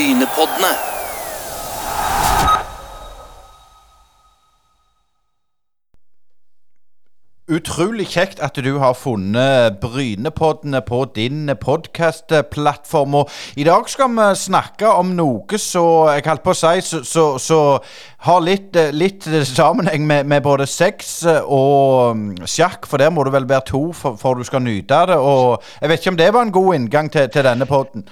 Brynepoddene. Utrolig kjekt at du har funnet Brynepoddene på din podkastplattform. I dag skal vi snakke om noe som jeg holdt på å si så har litt, litt sammenheng med, med, både sex og sjakk, for der må du vel være to for, for du skal nyte det. Og jeg vet ikke om det var en god inngang til, til denne podden.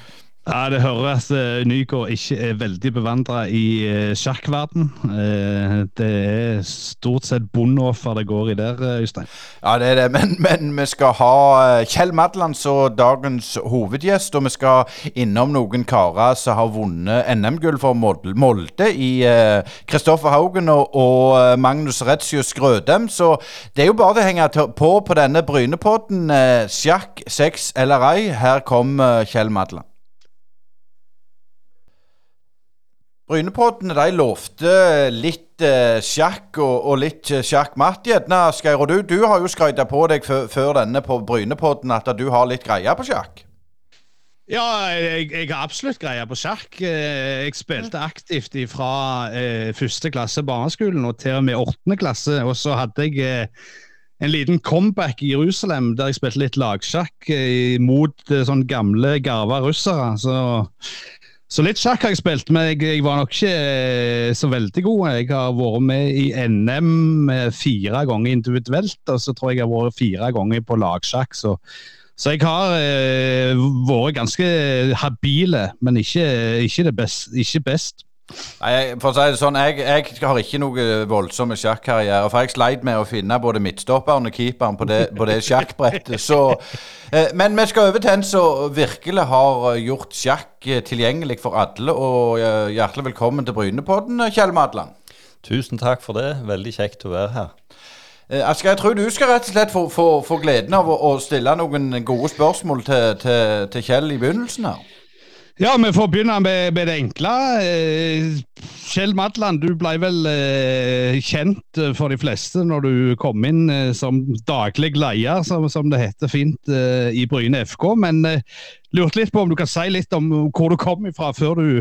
Ja, Det høres uh, Nygaard ikke er veldig bevandra i uh, sjakkverden. Uh, det er stort sett bondeoffer det går i der, Øystein. Ja, det er det. Men, men vi skal ha Kjell Madland som dagens hovedgjest. Og vi skal innom noen karer som har vunnet NM-gull for Molde i Kristoffer Haugen og, og Magnus Retzius Grødem. Så det er jo bare å henge på på denne Brynepodden. Sjakk, sex eller ei. Her kommer Kjell Madland. Brynepoddene de lovte litt eh, sjakk og, og, litt eh, sjakkmatt. Gjerne, Geir, du, du har jo skryta på deg før denne på Brynepodden at du har litt greie på sjakk? Ja, jeg, jeg, har absolutt greie på sjakk. Eh, jeg spilte aktivt fra eh, første klasse barneskolen og til og med åttende klasse. Og så hadde jeg eh, en liten comeback i Jerusalem der jeg spilte litt lagsjakk eh, mot sånn gamle, garva russere. Så så litt sjakk har jeg spilt, men jeg, jeg, var nok ikke eh, så veldig god. Jeg har vært med i NM fire ganger individuelt, og så tror jeg jeg har vært fire ganger på lagsjakk. Så, så jeg har eh, vært ganske habile, men ikke, ikke, best, ikke best. Nei, for å si det sånn, jeg, jeg har ikke noe voldsomme sjakkarriere. For jeg sleit med å finne både midtstopperen og keeperen på det, på det sjakkbrettet. Så, eh, men vi skal over til en som virkelig har gjort sjakk tilgjengelig for alle. Og eh, hjertelig velkommen til Brynepodden, Kjell Madland. Tusen takk for det. Veldig kjekt å være her. Eh, Asker, jeg tror du skal rett og slett få, få, få gleden av å, å, stille noen gode spørsmål til, til, til Kjell i begynnelsen her. Ja, vi får begynne med, med det enkle. Eh, Kjell Madland, du ble vel eh, kjent for de fleste når du kom inn eh, som daglig leder, som, som, det heter fint i Bryne FK. Men lurte litt på om du kan si litt om hvor du kom ifra før du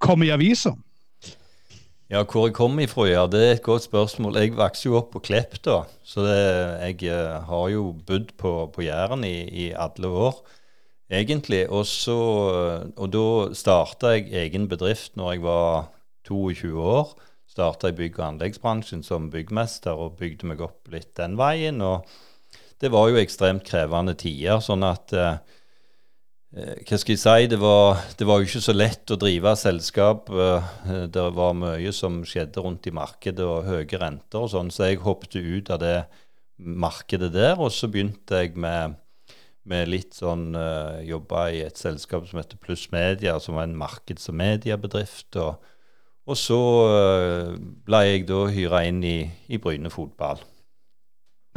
kom i avisa? Ja, hvor jeg kom ifra, ja, det er et godt spørsmål. Jeg vokste jo opp på Klepp, da. Så det, jeg har jo bodd på, på Jæren i, i alle år egentlig. Og, så, og da starta jeg egen bedrift når jeg var 22 år. Starta i bygg- og anleggsbransjen som byggmester og bygde meg opp litt den veien. Og det var jo ekstremt krevende tider, sånn at eh, hva skal jeg si, det var, det var, jo ikke så lett å drive selskap. Eh, det var mye som skjedde rundt i markedet, og høye renter og sånn, så jeg hoppet ut av det markedet der. Og så begynte jeg med med litt sånn uh, Jobba i et selskap som heter Pluss Media, som var en markeds- og mediebedrift. Og, og så uh, ble jeg da hyra inn i, i Bryne fotball.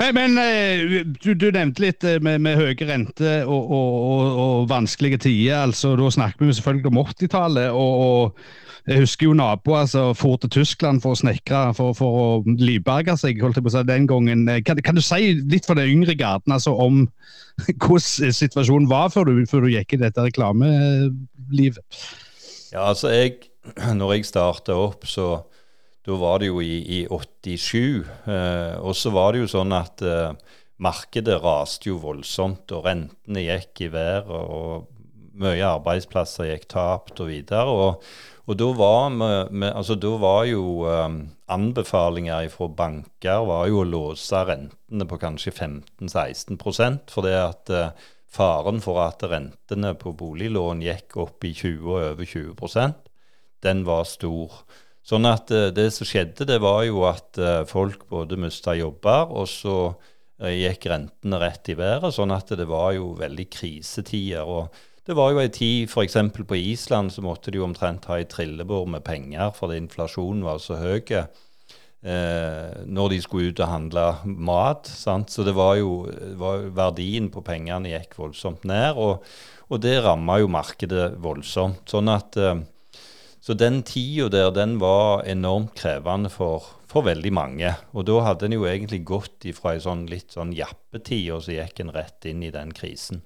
Men, men eh, du, du, nevnte litt med, med høye renter og, og, og, og, vanskelige tider. altså Da snakker vi selvfølgelig om 80-tallet. og jeg husker jo naboer som altså, for til Tyskland for å snekre, for, for å livberge seg holdt jeg på å si, den gangen. Kan, kan, du si litt for den yngre garden altså, om hvordan situasjonen var før du, før du gikk i dette reklamelivet? Ja, altså jeg, når jeg starta opp, så da var det jo i, i 87. Eh, og så var det jo sånn at eh, markedet raste jo voldsomt, og rentene gikk i været, og mye arbeidsplasser gikk tapt og videre. og og da var, altså, var jo um, anbefalinger fra banker var jo å låse rentene på kanskje 15-16% fordi at uh, faren for at rentene på boliglån gikk opp i 20 og over 20% den var stor. Sånn at uh, det som skjedde, det var jo at uh, folk både mista jobber, og så gikk rentene rett i været. Sånn at det var jo veldig krisetider. og det var jo ei tid f.eks. på Island så måtte de jo omtrent ha ei trillebår med penger fordi inflasjonen var så høy eh, når de skulle ut og handle mat. Sant? Så det var jo var, verdien på pengene gikk voldsomt ned, og, og det ramma jo markedet voldsomt. Sånn at eh, så den tida der, den var enormt krevende for, for veldig mange. Og da hadde en jo egentlig gått ifra ei sånn litt sånn jappetid, og så gikk en rett inn i den krisen.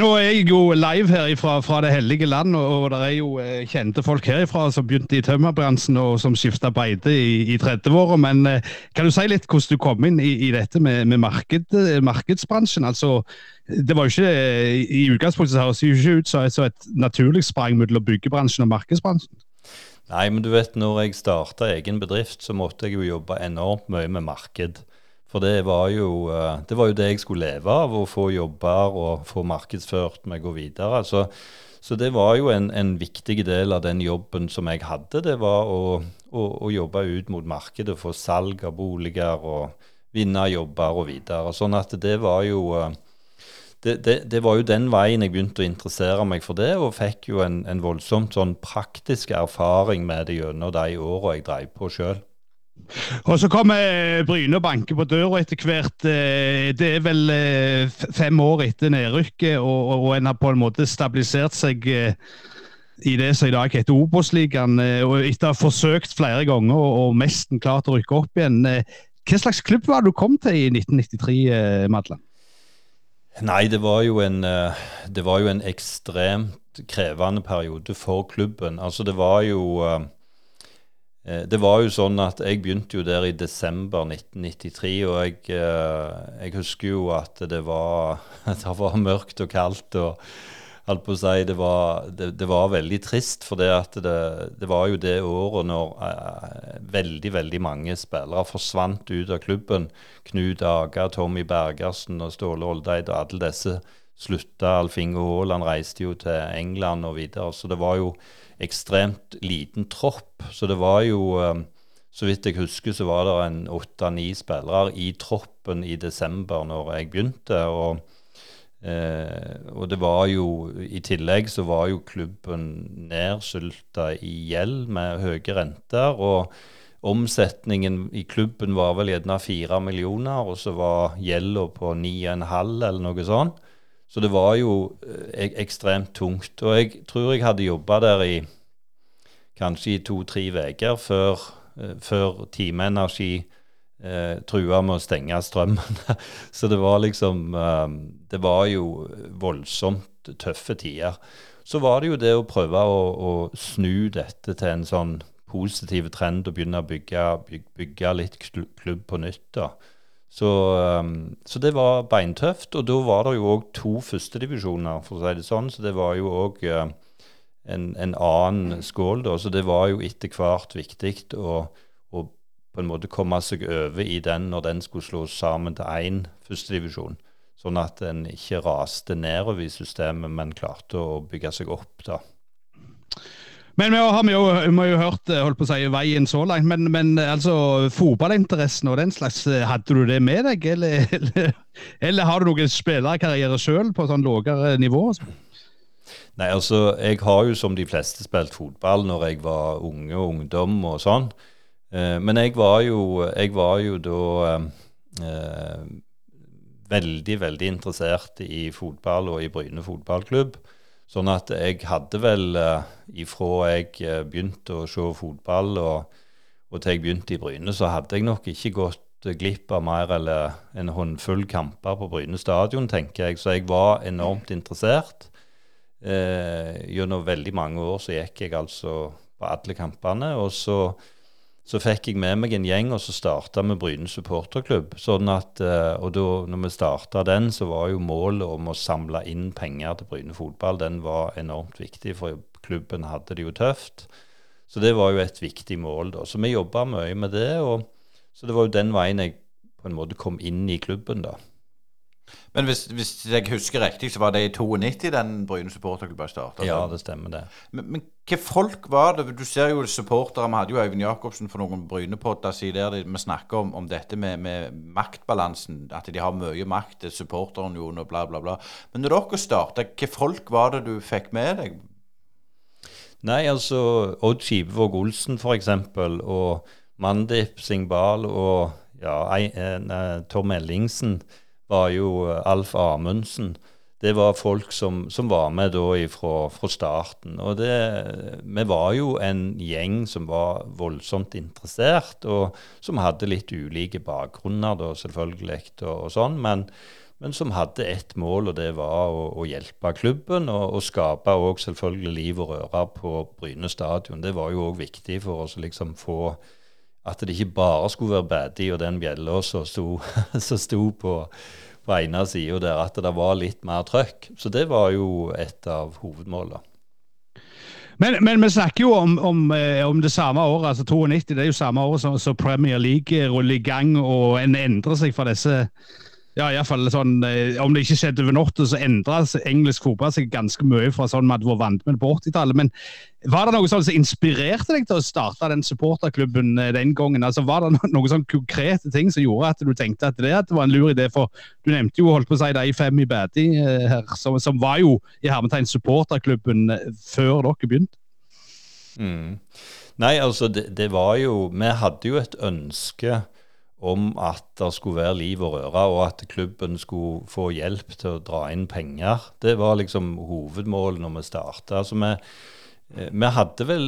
Nå er jeg jo live her fra, det hellige land, og, og det er jo eh, kjente folk herifra som begynte i tømmerbransjen og som skifta beite i, i 30-åra. Men eh, kan du si litt hvordan du kom inn i, i dette med, med marked, eh, markedsbransjen? Altså, det var jo ikke, I utgangspunktet høres det ikke ut som et, et naturlig sprang mellom byggebransjen og markedsbransjen. Nei, men du vet, når jeg starta egen bedrift, så måtte jeg jo jobbe enormt mye med marked. For det var, jo, eh, det var jo det jeg skulle leve av, å få jobber og få markedsført meg og videre. Så, så det var jo en, en, viktig del av den jobben som jeg hadde. Det var å, å, å jobbe ut mot markedet, få salg av boliger og vinne jobber og videre. Sånn at det var jo eh, det, det, det, var jo den veien jeg begynte å interessere meg for det, og fikk jo en, en voldsomt sånn praktisk erfaring med det gjennom de åra jeg drev på sjøl. Og så kommer Bryne og banker på døra etter hvert. Eh, det er vel eh, fem år etter nedrykket, og, og en har på en måte stabilisert seg eh, i det som i dag heter Obos-ligaen. Og etter å ha forsøkt flere ganger og nesten klart å rykke opp igjen. Hva slags klubb var det du kom til i 1993, Madland? Nei, det var jo en, det var jo en ekstremt krevende periode for klubben. Altså, det var jo Eh, det var jo sånn at Jeg begynte jo der i desember 1993, og jeg, eh, jeg husker jo at det var, det var, mørkt og kaldt. og holdt på å si, det var, det, det var veldig trist, for det, det, var jo det året når eh, veldig veldig mange spillere forsvant ut av klubben. Knut Aga, Tommy Bergersen og Ståle Oldeid og alle disse slutta. Alf Inge Haaland reiste jo til England og videre. Så det var jo ekstremt liten tropp. Så det var jo eh, Så vidt jeg husker, så var det en åtte-ni spillere i troppen i desember når jeg begynte. og Eh, og det var jo I tillegg så var jo klubben nedsylta i gjeld med høye renter. Og omsetningen i klubben var vel gjerne fire millioner, og så var gjelda på ni og en halv eller noe sånt. Så det var jo eh, ekstremt tungt. Og jeg tror jeg hadde jobba der i kanskje i to-tre uker før, eh, før Time Energi eh, trua med å stenge strømmen. Så det var liksom eh, Det var jo voldsomt tøffe tider. Så var det jo det å prøve å, å snu dette til en sånn positiv trend og begynne å bygge, bygge litt klubb på nytt. da. Så, um, så, det var beintøft. Og da var det jo òg to førstedivisjoner, for å si det sånn. Så det var jo òg uh, en, en, annen skål, da. Så det var jo etter hvert viktig å, å, på en måte komme seg over i den når den skulle slås sammen til én førstedivisjon. Sånn at en ikke raste nedover i systemet, men klarte å bygge seg opp, da. Men vi har jo, vi har jo hørt eh, holdt på å si, veien så langt. Men, men altså, fotballinteressen og den slags, eh, hadde du det med deg? Eller, eller, eller har du noen spillerkarriere sjøl på sånn lavere nivå? Nei, altså, jeg har jo som de fleste spilt fotball når jeg var unge og ungdom og sånn. Eh, men jeg var jo, jeg var jo da eh, veldig, veldig interessert i fotball og i Bryne fotballklubb. Sånn at jeg hadde vel uh, ifra jeg uh, begynte å se fotball og, og, til jeg begynte i Bryne, så hadde jeg nok ikke gått uh, glipp av mer eller en håndfull kamper på Bryne stadion, tenker jeg. Så jeg var enormt interessert. gjennom veldig mange år så gikk jeg altså på alle kampene. Og så så fikk jeg med meg en gjeng, og så starta vi Bryne supporterklubb. Sånn at, eh, og da når vi starta den, så var jo målet om å samle inn penger til Bryne fotball den var enormt viktig, for klubben hadde det jo tøft. Så det var jo et viktig mål. da. Så vi jobba mye med det. og Så det var jo den veien jeg på en måte kom inn i klubben, da. Men hvis, hvis, jeg husker riktig, så var det i 92 den Bryne supporterklubben starta? Ja, det stemmer det. Men, men hva folk var det? Du ser jo supportere. Vi hadde jo Øyvind Jacobsen for noen Brynepodder der vi snakker om, om dette med, med, maktbalansen. At de har mye makt, supporteren jo, og bla, bla, bla. Men når dere starta, hva folk var det du fikk med deg? Nei, altså Odd Skivevåg Olsen f.eks. og Mandip Singbal og ja, Tom Ellingsen var jo Alf Amundsen. Det var folk som, som var med da fra, fra starten. Og det, vi var jo en gjeng som var voldsomt interessert, og som hadde litt ulike bakgrunner, da, selvfølgelig, og, og sånn. Men, men som hadde ett mål, og det var å, å hjelpe klubben og, og skape også selvfølgelig liv og røre på Bryne stadion. Det var jo òg viktig for oss å liksom få at det ikke bare skulle være Badi og den bjella som sto, som sto på, på ene sida der, at det var litt mer trøkk. Så det var jo et av hovedmålene. Men, men, vi snakker jo om, om, eh, om, det samme året, altså 92. Det er jo samme året som Premier League ruller i gang, og en endrer seg fra disse ja, i fall sånn, eh, Om det ikke skjedde over natta, så endra engelsk fotball seg ganske mye fra sånn vi hadde vært vant med på 80-tallet. Men var det noe sånn som inspirerte deg til å starte den supporterklubben eh, den gangen? Altså, var det noen sånn konkrete ting som gjorde at du tenkte at det, at det var en lur idé? For du nevnte jo holdt på å si de Fem i Badi eh, her, som, som, var jo i hermetegn supporterklubben før dere begynte. Mm. Nei, altså det, det var jo Vi hadde jo et ønske om at det skulle være liv og røre, og at klubben skulle få hjelp til å dra inn penger. Det var liksom hovedmålet når vi starta. Altså vi, eh, vi, hadde vel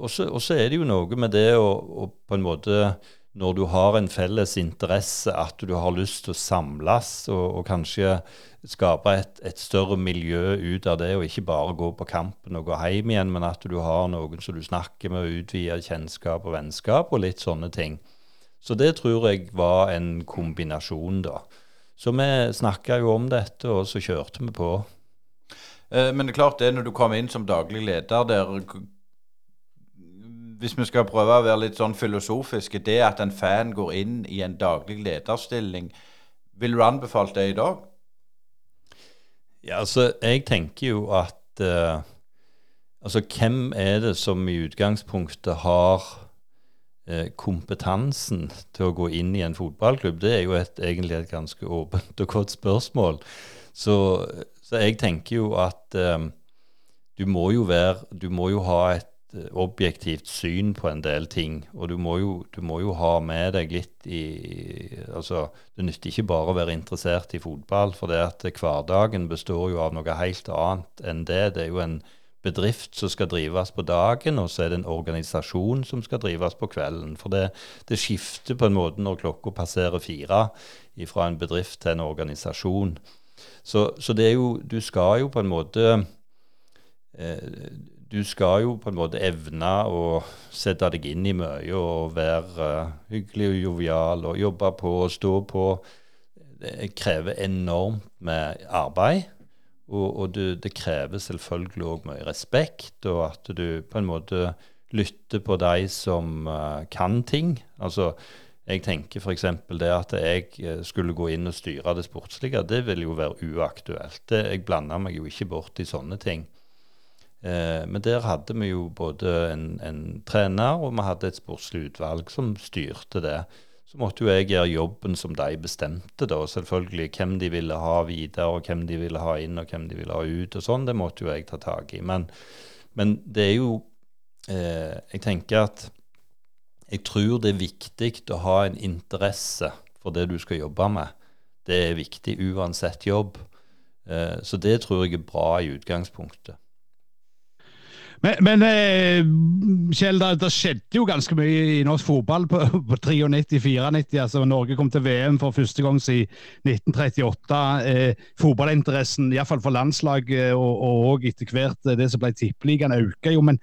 Og så er det jo noe med det å, å, på en måte Når du har en felles interesse, at du har lyst til å samles og, og kanskje skape et, et, større miljø ut av det, og ikke bare gå på kampen og gå hjem igjen, men at du har noen som du snakker med, og utvider kjennskap og vennskap og litt sånne ting. Så det tror jeg var en kombinasjon, da. Så vi snakka jo om dette, og så kjørte vi på. Eh, men det er klart det når du kommer inn som daglig leder der Hvis vi skal prøve å være litt sånn filosofiske, det at en fan går inn i en daglig lederstilling, vil du anbefalt det i dag? Ja, altså, jeg tenker jo at uh, Altså, hvem er det som i utgangspunktet har kompetansen til å gå inn i en fotballklubb, det er jo et, egentlig et ganske åpent og godt spørsmål. Så, så jeg tenker jo at um, du må jo være Du må jo ha et uh, objektivt syn på en del ting. Og du må jo, du må jo ha med deg litt i Altså, det nytter ikke bare å være interessert i fotball, for det at hverdagen består jo av noe helt annet enn det. Det er jo en bedrift som skal drives på dagen, og så er det en organisasjon som skal drives på kvelden. For det, det skifter på en måte når klokka passerer fire fra en bedrift til en organisasjon. Så, så, det er jo Du skal jo på en måte eh, Du skal jo på en måte evne å sette deg inn i mye og være uh, hyggelig og jovial og jobbe på og stå på. Det krever enormt med arbeid. Og, og det, det, krever selvfølgelig òg mye respekt, og at du på en måte lytter på de som uh, kan ting. Altså, jeg tenker f.eks. det at jeg eh, skulle gå inn og styre det sportslige, det vil jo være uaktuelt. Det, jeg blander meg jo ikke bort i sånne ting. Eh, men der hadde vi jo både en, en, trener og vi hadde et sportslig utvalg som styrte det så måtte jo jeg gjøre jobben som de bestemte, da. Selvfølgelig hvem de ville ha videre, og hvem de ville ha inn, og hvem de ville ha ut, og sånn. Det måtte jo jeg ta tak i. Men, men det er jo eh, Jeg tenker at jeg tror det er viktig å ha en interesse for det du skal jobbe med. Det er viktig uansett jobb. Eh, så det tror jeg er bra i utgangspunktet. Men, men eh, Kjell, det, det, skjedde jo ganske mye i norsk fotball på, på 93-94. altså Norge kom til VM for første gang siden 1938. Eh, fotballinteressen, iallfall for landslaget og, og etter hvert eh, det som ble tippeligaen, økte jo. men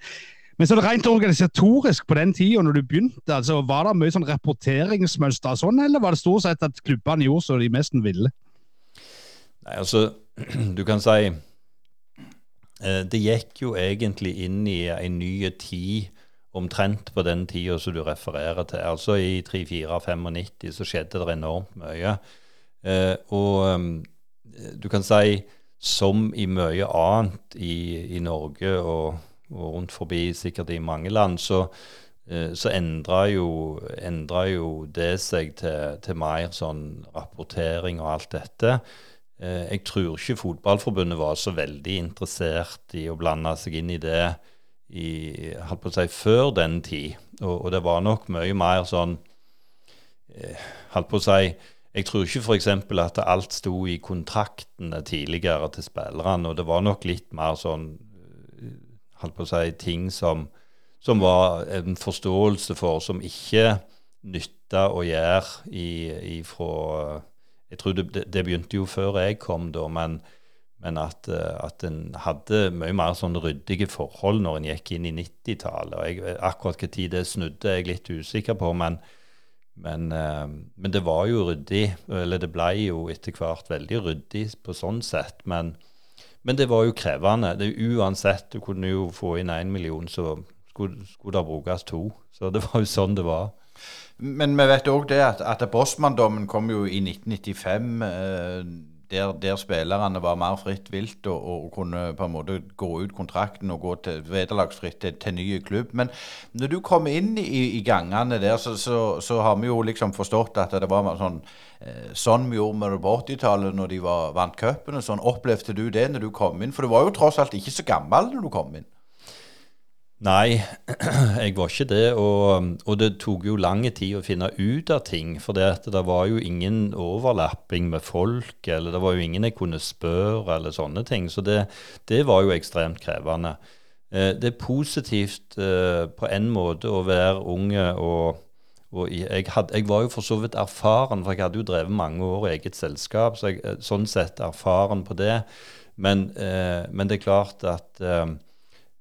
men så rent organisatorisk på den tida, når du begynte, altså, var det mye sånn rapporteringsmønster sånn, eller var det stort sett at klubbene gjorde som de mest ville? Nei, altså, du kan si Eh, det gikk jo egentlig inn i en ny tid omtrent på den tida som du refererer til. Altså i 34-95 så skjedde det enormt mye. Eh, og eh, du kan si som i mye annet i, i Norge og, og, rundt forbi sikkert i mange land, så, så endra jo, jo, det seg til, til mer sånn rapportering og alt dette. Eh, jeg tror ikke Fotballforbundet var så veldig interessert i å blande seg inn i det i, holdt på å si, før den tid. Og, og det var nok mye mer sånn eh, Holdt på å si Jeg tror ikke f.eks. at alt sto i kontraktene tidligere til spillerne. Og det var nok litt mer sånn eh, holdt på å si, ting som, som var en forståelse for, som ikke nytta å gjøre ifra Jeg tror det, det, begynte jo før jeg kom, da, men, men at, at en hadde mye mer sånn ryddige forhold når en gikk inn i 90-tallet. Akkurat hva tid det snudde, er jeg litt usikker på. men men, men, det var jo ryddig, eller det ble jo etter hvert veldig ryddig på sånn sett. Men, men det var jo krevende. Det, uansett, du kunne jo få inn én million, så skulle, skulle det brukes to. Så det var jo sånn det var. Men vi vet òg det at, at Bossmann-dommen kom jo i 1995. Eh, der, der, spillerne var mer fritt vilt og, og, kunne på en måte gå ut kontrakten og gå til vederlagsfritt til, til ny klubb. Men når du kom inn i, i gangene der, så, så, så, har vi jo liksom forstått at det var sånn eh, sånn vi gjorde med det på 80-tallet når de var, vant cupen. Sånn opplevde du det når du kom inn? For du var jo tross alt ikke så gammel når du kom inn. Nei, jeg var ikke det. Og, og, det tok jo lang tid å finne ut av ting. For det, var jo ingen overlapping med folk, eller det var jo ingen jeg kunne spørre, eller sånne ting. Så det, det var jo ekstremt krevende. Eh, det er positivt eh, på en måte å være unge og, og jeg, had, jeg, var jo for så vidt erfaren, for jeg hadde jo drevet mange år i eget selskap, så jeg eh, sånn sett erfaren på det. Men, men det er klart at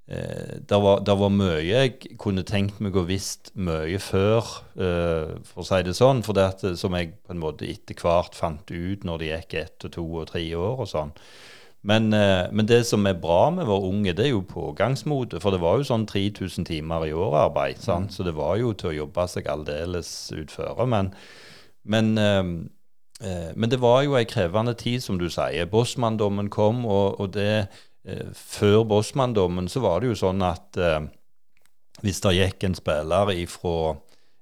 eh, det, var, det var mye jeg kunne tenkt meg å visst mye før, eh, for å si det sånn. For det at, som jeg på en måte etter hvert fant ut når det gikk ett og to og tre år og sånn. Men, eh, men, det som er bra med vår unge, det er jo pågangsmotet. For det var jo sånn 3000 timer i året-arbeid. Mm. Så det var jo til å jobbe seg aldeles utføre. Men, men, eh, eh, men, det var jo ei krevende tid, som du sier. Bossmanndommen kom, og, og det Eh, før Bosman-dommen så var det jo sånn at eh, hvis det gikk en spiller ifra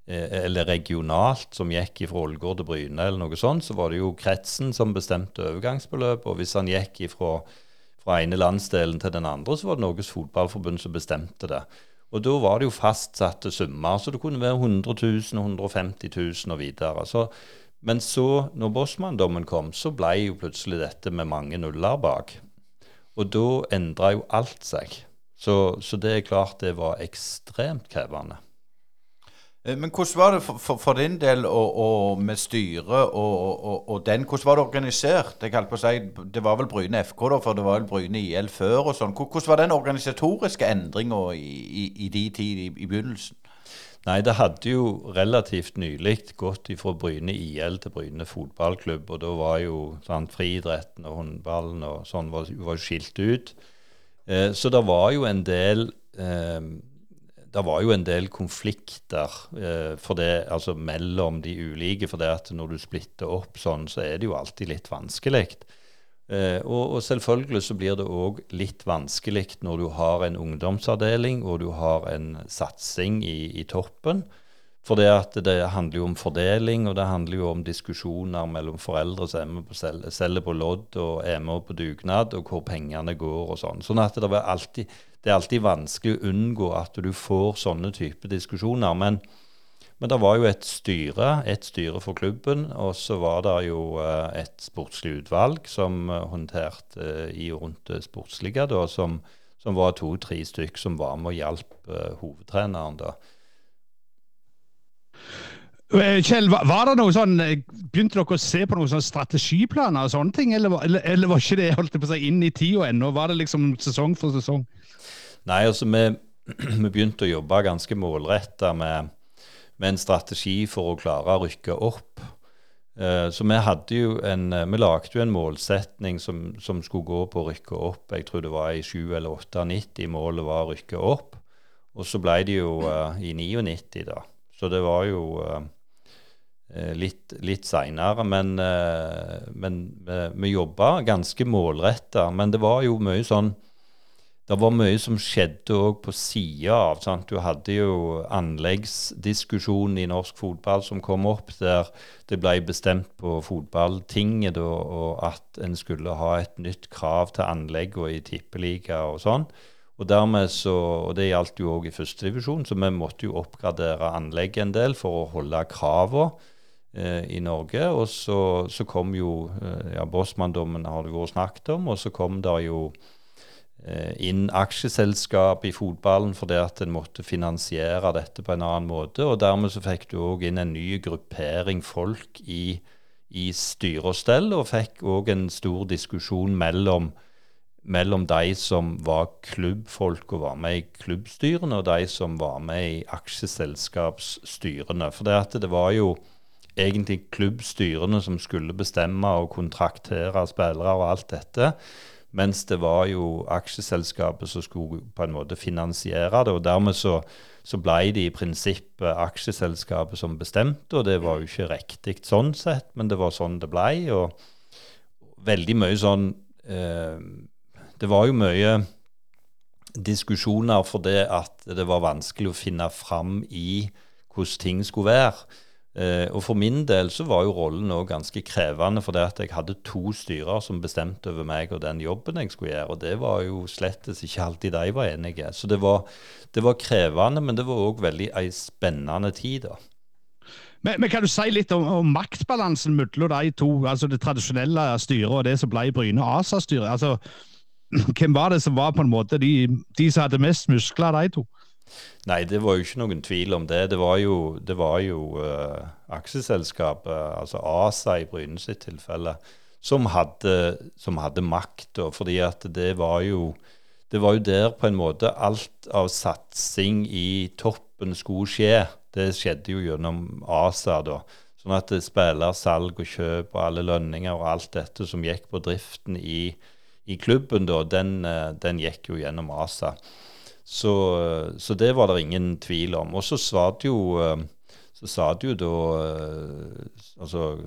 eh, eller regionalt som gikk fra Ålgård til Bryne, eller noe sånt, så var det jo kretsen som bestemte overgangsbeløp. Og hvis han gikk ifra, fra ene landsdelen til den andre, så var det Norges Fotballforbund som bestemte det. Og da var det jo fastsatte summer, så det kunne være 100 000, 150 000 og videre. Så, men så, når Bosman-dommen kom, så ble jo plutselig dette med mange nuller bak. Og da endra jo alt seg. Så, så, det er klart det var ekstremt krevende. Eh, men hvordan var det for, for, for din del og, og med styret og, og, og, den? Hvordan var det organisert? Jeg på å si, Det var vel Bryne FK, da, for det var vel Bryne IL før og sånn. Hvordan var den organisatoriske endringa i, i, i de tid i, i begynnelsen? Nei, det hadde jo relativt nylig gått fra Bryne IL til Bryne fotballklubb. Og da var jo sant, friidretten og håndballen og sånn var, var skilt ut. Eh, så det var jo en del eh, det var jo en del konflikter eh, det, altså mellom de ulike. For det at når du splitter opp sånn, så er det jo alltid litt vanskelig. Eh, og, og, selvfølgelig så blir det òg litt vanskelig når du har en ungdomsavdeling og du har en satsing i, i toppen. For det, det handler jo om fordeling, og det handler jo om diskusjoner mellom foreldre som er med på sel selger på lodd og er med på dugnad, og hvor pengene går og sånn. Sånn at det er, alltid, det er alltid vanskelig å unngå at du får sånne type diskusjoner. Men, men det var jo et styre, et styre for klubben, og så var det jo eh, et sportslig utvalg som eh, håndterte eh, i og rundt det sportslige, da, som, som var to-tre stykk som var med og hjalp hovedtreneren. da. Kjell, var det noe sånn, Begynte dere å se på noen sånne strategiplaner og sånne ting, eller, eller, eller var ikke det holdt på seg inn i tida ennå? Var det liksom sesong for sesong? Nei, altså vi, vi begynte å jobbe ganske målretta med med en strategi for å klare å rykke opp. Eh, så vi hadde jo en, eh, vi lagde jo en målsetning som, som, skulle gå på å rykke opp. Jeg tror det var i 7 eller 98 målet var å rykke opp. Og så ble det jo uh, i 99, da. Så det var jo litt, litt seinere. Men, men vi jobba ganske målretta. Men det var jo mye sånn det var mye som skjedde òg på sida av. Sant? Du hadde jo anleggsdiskusjonen i norsk fotball som kom opp, der det ble bestemt på fotballtinget da, og at en skulle ha et nytt krav til anlegg og i tippeliga og sånn. Og dermed så, og Det gjaldt jo òg i førstedivisjon, så vi måtte jo oppgradere anlegget en del for å holde kravene eh, i Norge. Og så, så kom jo eh, ja, Bossmann-dommen har det vært snakket om, og så kom det jo inn aksjeselskap i fotballen fordi at en måtte finansiere dette på en annen måte. Og dermed så fikk du òg inn en ny gruppering folk i, i styre og stell, og fikk òg en stor diskusjon mellom, mellom de som var klubbfolk og var med i klubbstyrene, og de som var med i aksjeselskapsstyrene. For det, at det var jo egentlig klubbstyrene som skulle bestemme og kontraktere spillere og alt dette. Mens det var jo aksjeselskapet som skulle på en måte finansiere det. og Dermed så, så ble det i prinsippet aksjeselskapet som bestemte, og det var jo ikke riktig sånn sett, men det var sånn det ble. Og veldig mye sånn eh, Det var jo mye diskusjoner for det at det var vanskelig å finne fram i hvordan ting skulle være. Eh, og For min del så var jo rollen òg ganske krevende, for det at jeg hadde to styrer som bestemte over meg og den jobben jeg skulle gjøre. Og det var jo slettes ikke alltid de var enige. Så det var, det var krevende, men det var òg veldig ei spennende tid. da. Men, men, kan du si litt om, om maktbalansen mellom de to, altså det tradisjonelle styret og det som ble Bryne ASA-styret? Altså, hvem var det som var på en måte de, de som hadde mest muskler, de to? Nei, det var jo ikke noen tvil om det. Det var jo, det var jo uh, aksjeselskapet, altså ASA i Bryne sitt tilfelle, som hadde, som hadde makt. fordi at det var jo det var jo der på en måte alt av satsing i toppen skulle skje. Det skjedde jo gjennom ASA, da. Sånn at spiller, salg og kjøp og alle lønninger og alt dette som gikk på driften i, i klubben, da, den, eh, den gikk jo gjennom ASA. Så, så, det var det ingen tvil om. Og så sa det jo, eh, så sa det jo da eh, Altså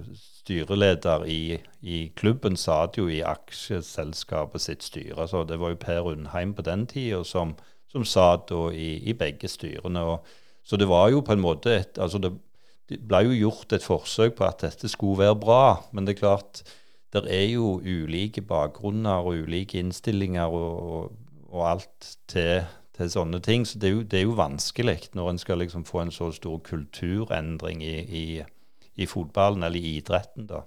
styreleder i, i, klubben sa det jo i aksjeselskapet sitt styre. Så det var jo Per Undheim på den tida som, som sa da i, i, begge styrene. Og, så det var jo på en måte et altså det, det ble jo gjort et forsøk på at dette skulle være bra. Men det er klart, det er jo ulike bakgrunner og ulike innstillinger og, og, og alt til til sånne ting. Så det er jo, det er jo vanskelig når en skal liksom få en så stor kulturendring i, i, i fotballen, eller i idretten, da.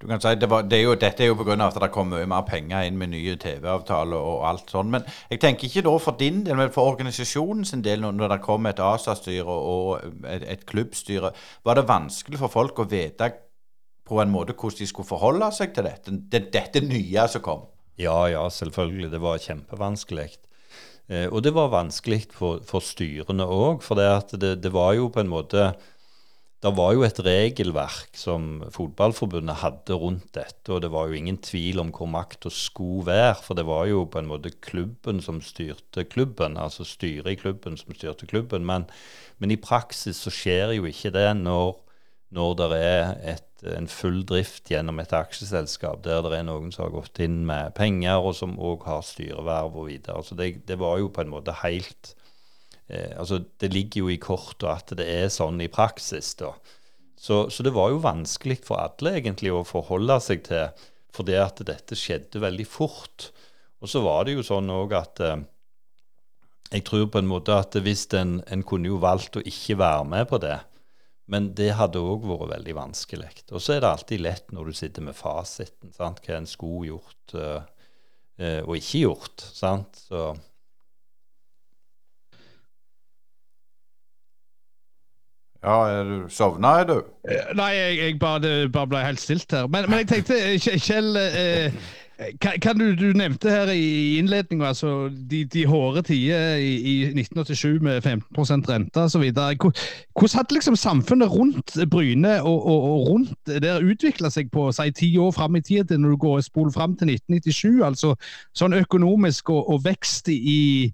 Du kan si, det var, det er jo, Dette er jo pga. at det kommer mye mer penger inn med nye TV-avtaler og alt sånn. Men jeg tenker ikke da for din del, men for organisasjonen sin del, når det kommer et ASA-styre og et, et klubbstyre, var det vanskelig for folk å vite på en måte hvordan de skulle forholde seg til dette, det, dette nye som kom? Ja, ja, selvfølgelig. Det var kjempevanskelig. Eh, og det var vanskelig for, for styrene òg, for det, det, det, var jo på en måte Det var jo et regelverk som Fotballforbundet hadde rundt dette, og det var jo ingen tvil om hvor makta skulle være, for det var jo på en måte klubben som styrte klubben, altså styret i klubben som styrte klubben. Men, men i praksis så skjer jo ikke det når når det er et, en full drift gjennom et aksjeselskap der det er noen som har gått inn med penger, og som òg har styreverv og videre. Så det, det, var jo på en måte helt eh, altså Det ligger jo i kortet at det er sånn i praksis. da. Så, så, det var jo vanskelig for alle egentlig å forholde seg til, fordi at dette skjedde veldig fort. Og så var det jo sånn òg at eh, jeg tror på en måte at hvis en, en kunne jo valgt å ikke være med på det, men det hadde òg vært veldig vanskelig. Og så er det alltid lett når du sitter med fasiten, sant? hva en skulle gjort uh, uh, og ikke gjort. sant? Så Ja, er du sovna, er du? Eh, nei, jeg, jeg bare, bare, ble helt stilt her. Men, men jeg tenkte, Kjell eh, kan, kan du, du, nevnte her i innledninga altså, de, de hårde tider i, i, 1987 med 15% rente osv. Hvordan hadde liksom samfunnet rundt Bryne og, og, og rundt der utvikla seg på si, ti år fram i tid, når du går og spoler fram til 1997? altså Sånn økonomisk og, og vekst i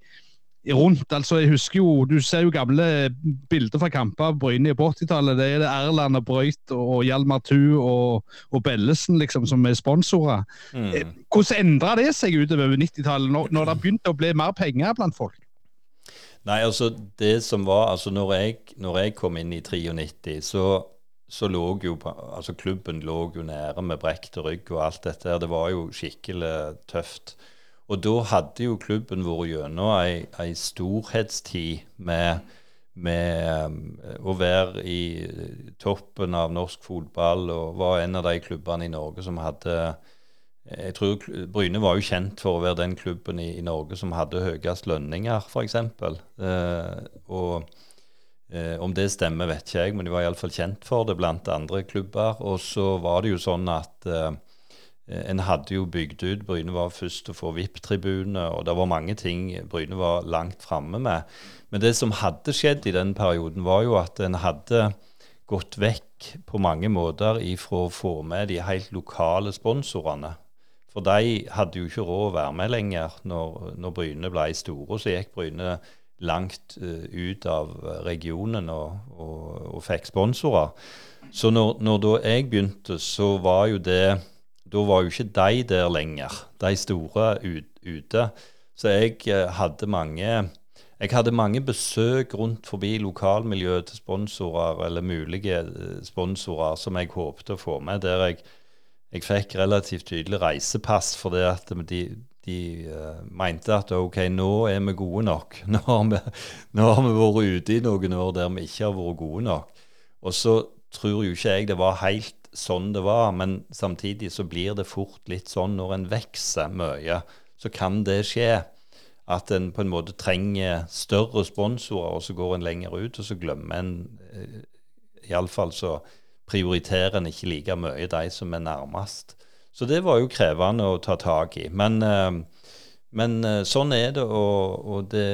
rundt. altså jeg husker jo, Du ser jo gamle bilder fra kamper av Bryne på 80-tallet. Det er det Erland og Brøyt og Hjalmar Thu og, og Bellesen liksom, som er sponsorer. Mm. Eh, hvordan endra det seg utover 90-tallet, når, når det begynte å bli mer penger blant folk? Nei, altså det som var, altså Når jeg, når jeg kom inn i 93, så, så lå jo altså klubben lå jo nære med brekte rygg og alt dette. Det var jo skikkelig tøft. Og da hadde jo klubben vært gjennom ei, ei storhetstid med, med um, å være i toppen av norsk fotball og var en av de klubbene i Norge som hadde jeg tror Bryne var jo kjent for å være den klubben i, i Norge som hadde høyest lønninger, f.eks. Eh, og Eh, om det stemmer, vet ikke jeg, men de var iallfall kjent for det blant andre klubber. Og så var det jo sånn at eh, en hadde jo bygd ut Bryne var først å få VIP-tribune, og det var mange ting Bryne var langt framme med. Men det som hadde skjedd i den perioden, var jo at en hadde gått vekk på mange måter ifra å få med de helt lokale sponsorene. For de hadde jo ikke råd å være med lenger når, når Bryne ble store. Så gikk Bryne langt uh, ut av regionen og, og, og fikk sponsorer. Så når, når, da jeg begynte, så var jo det Da var jo ikke de der lenger, de store ute. Så jeg uh, hadde mange jeg hadde mange besøk rundt forbi lokalmiljøet til sponsorer, eller mulige uh, sponsorer, som jeg håpte å få med. Der jeg, jeg fikk relativt tydelig reisepass fordi at de, de uh, mente at OK, nå er vi gode nok. Nå har vi, nå har vi vært ute i noen år der vi ikke har vært gode nok. Og så tror jo ikke jeg det var helt sånn det var, men samtidig så blir det fort litt sånn når en vokser mye, så kan det skje. At en på en måte trenger større sponsorer, og så går en lenger ut, og så glemmer en uh, Iallfall så prioriterer en ikke like mye de som er nærmest. Så det var jo krevende å ta tak i. Men, eh, men eh, sånn er det, og, og det,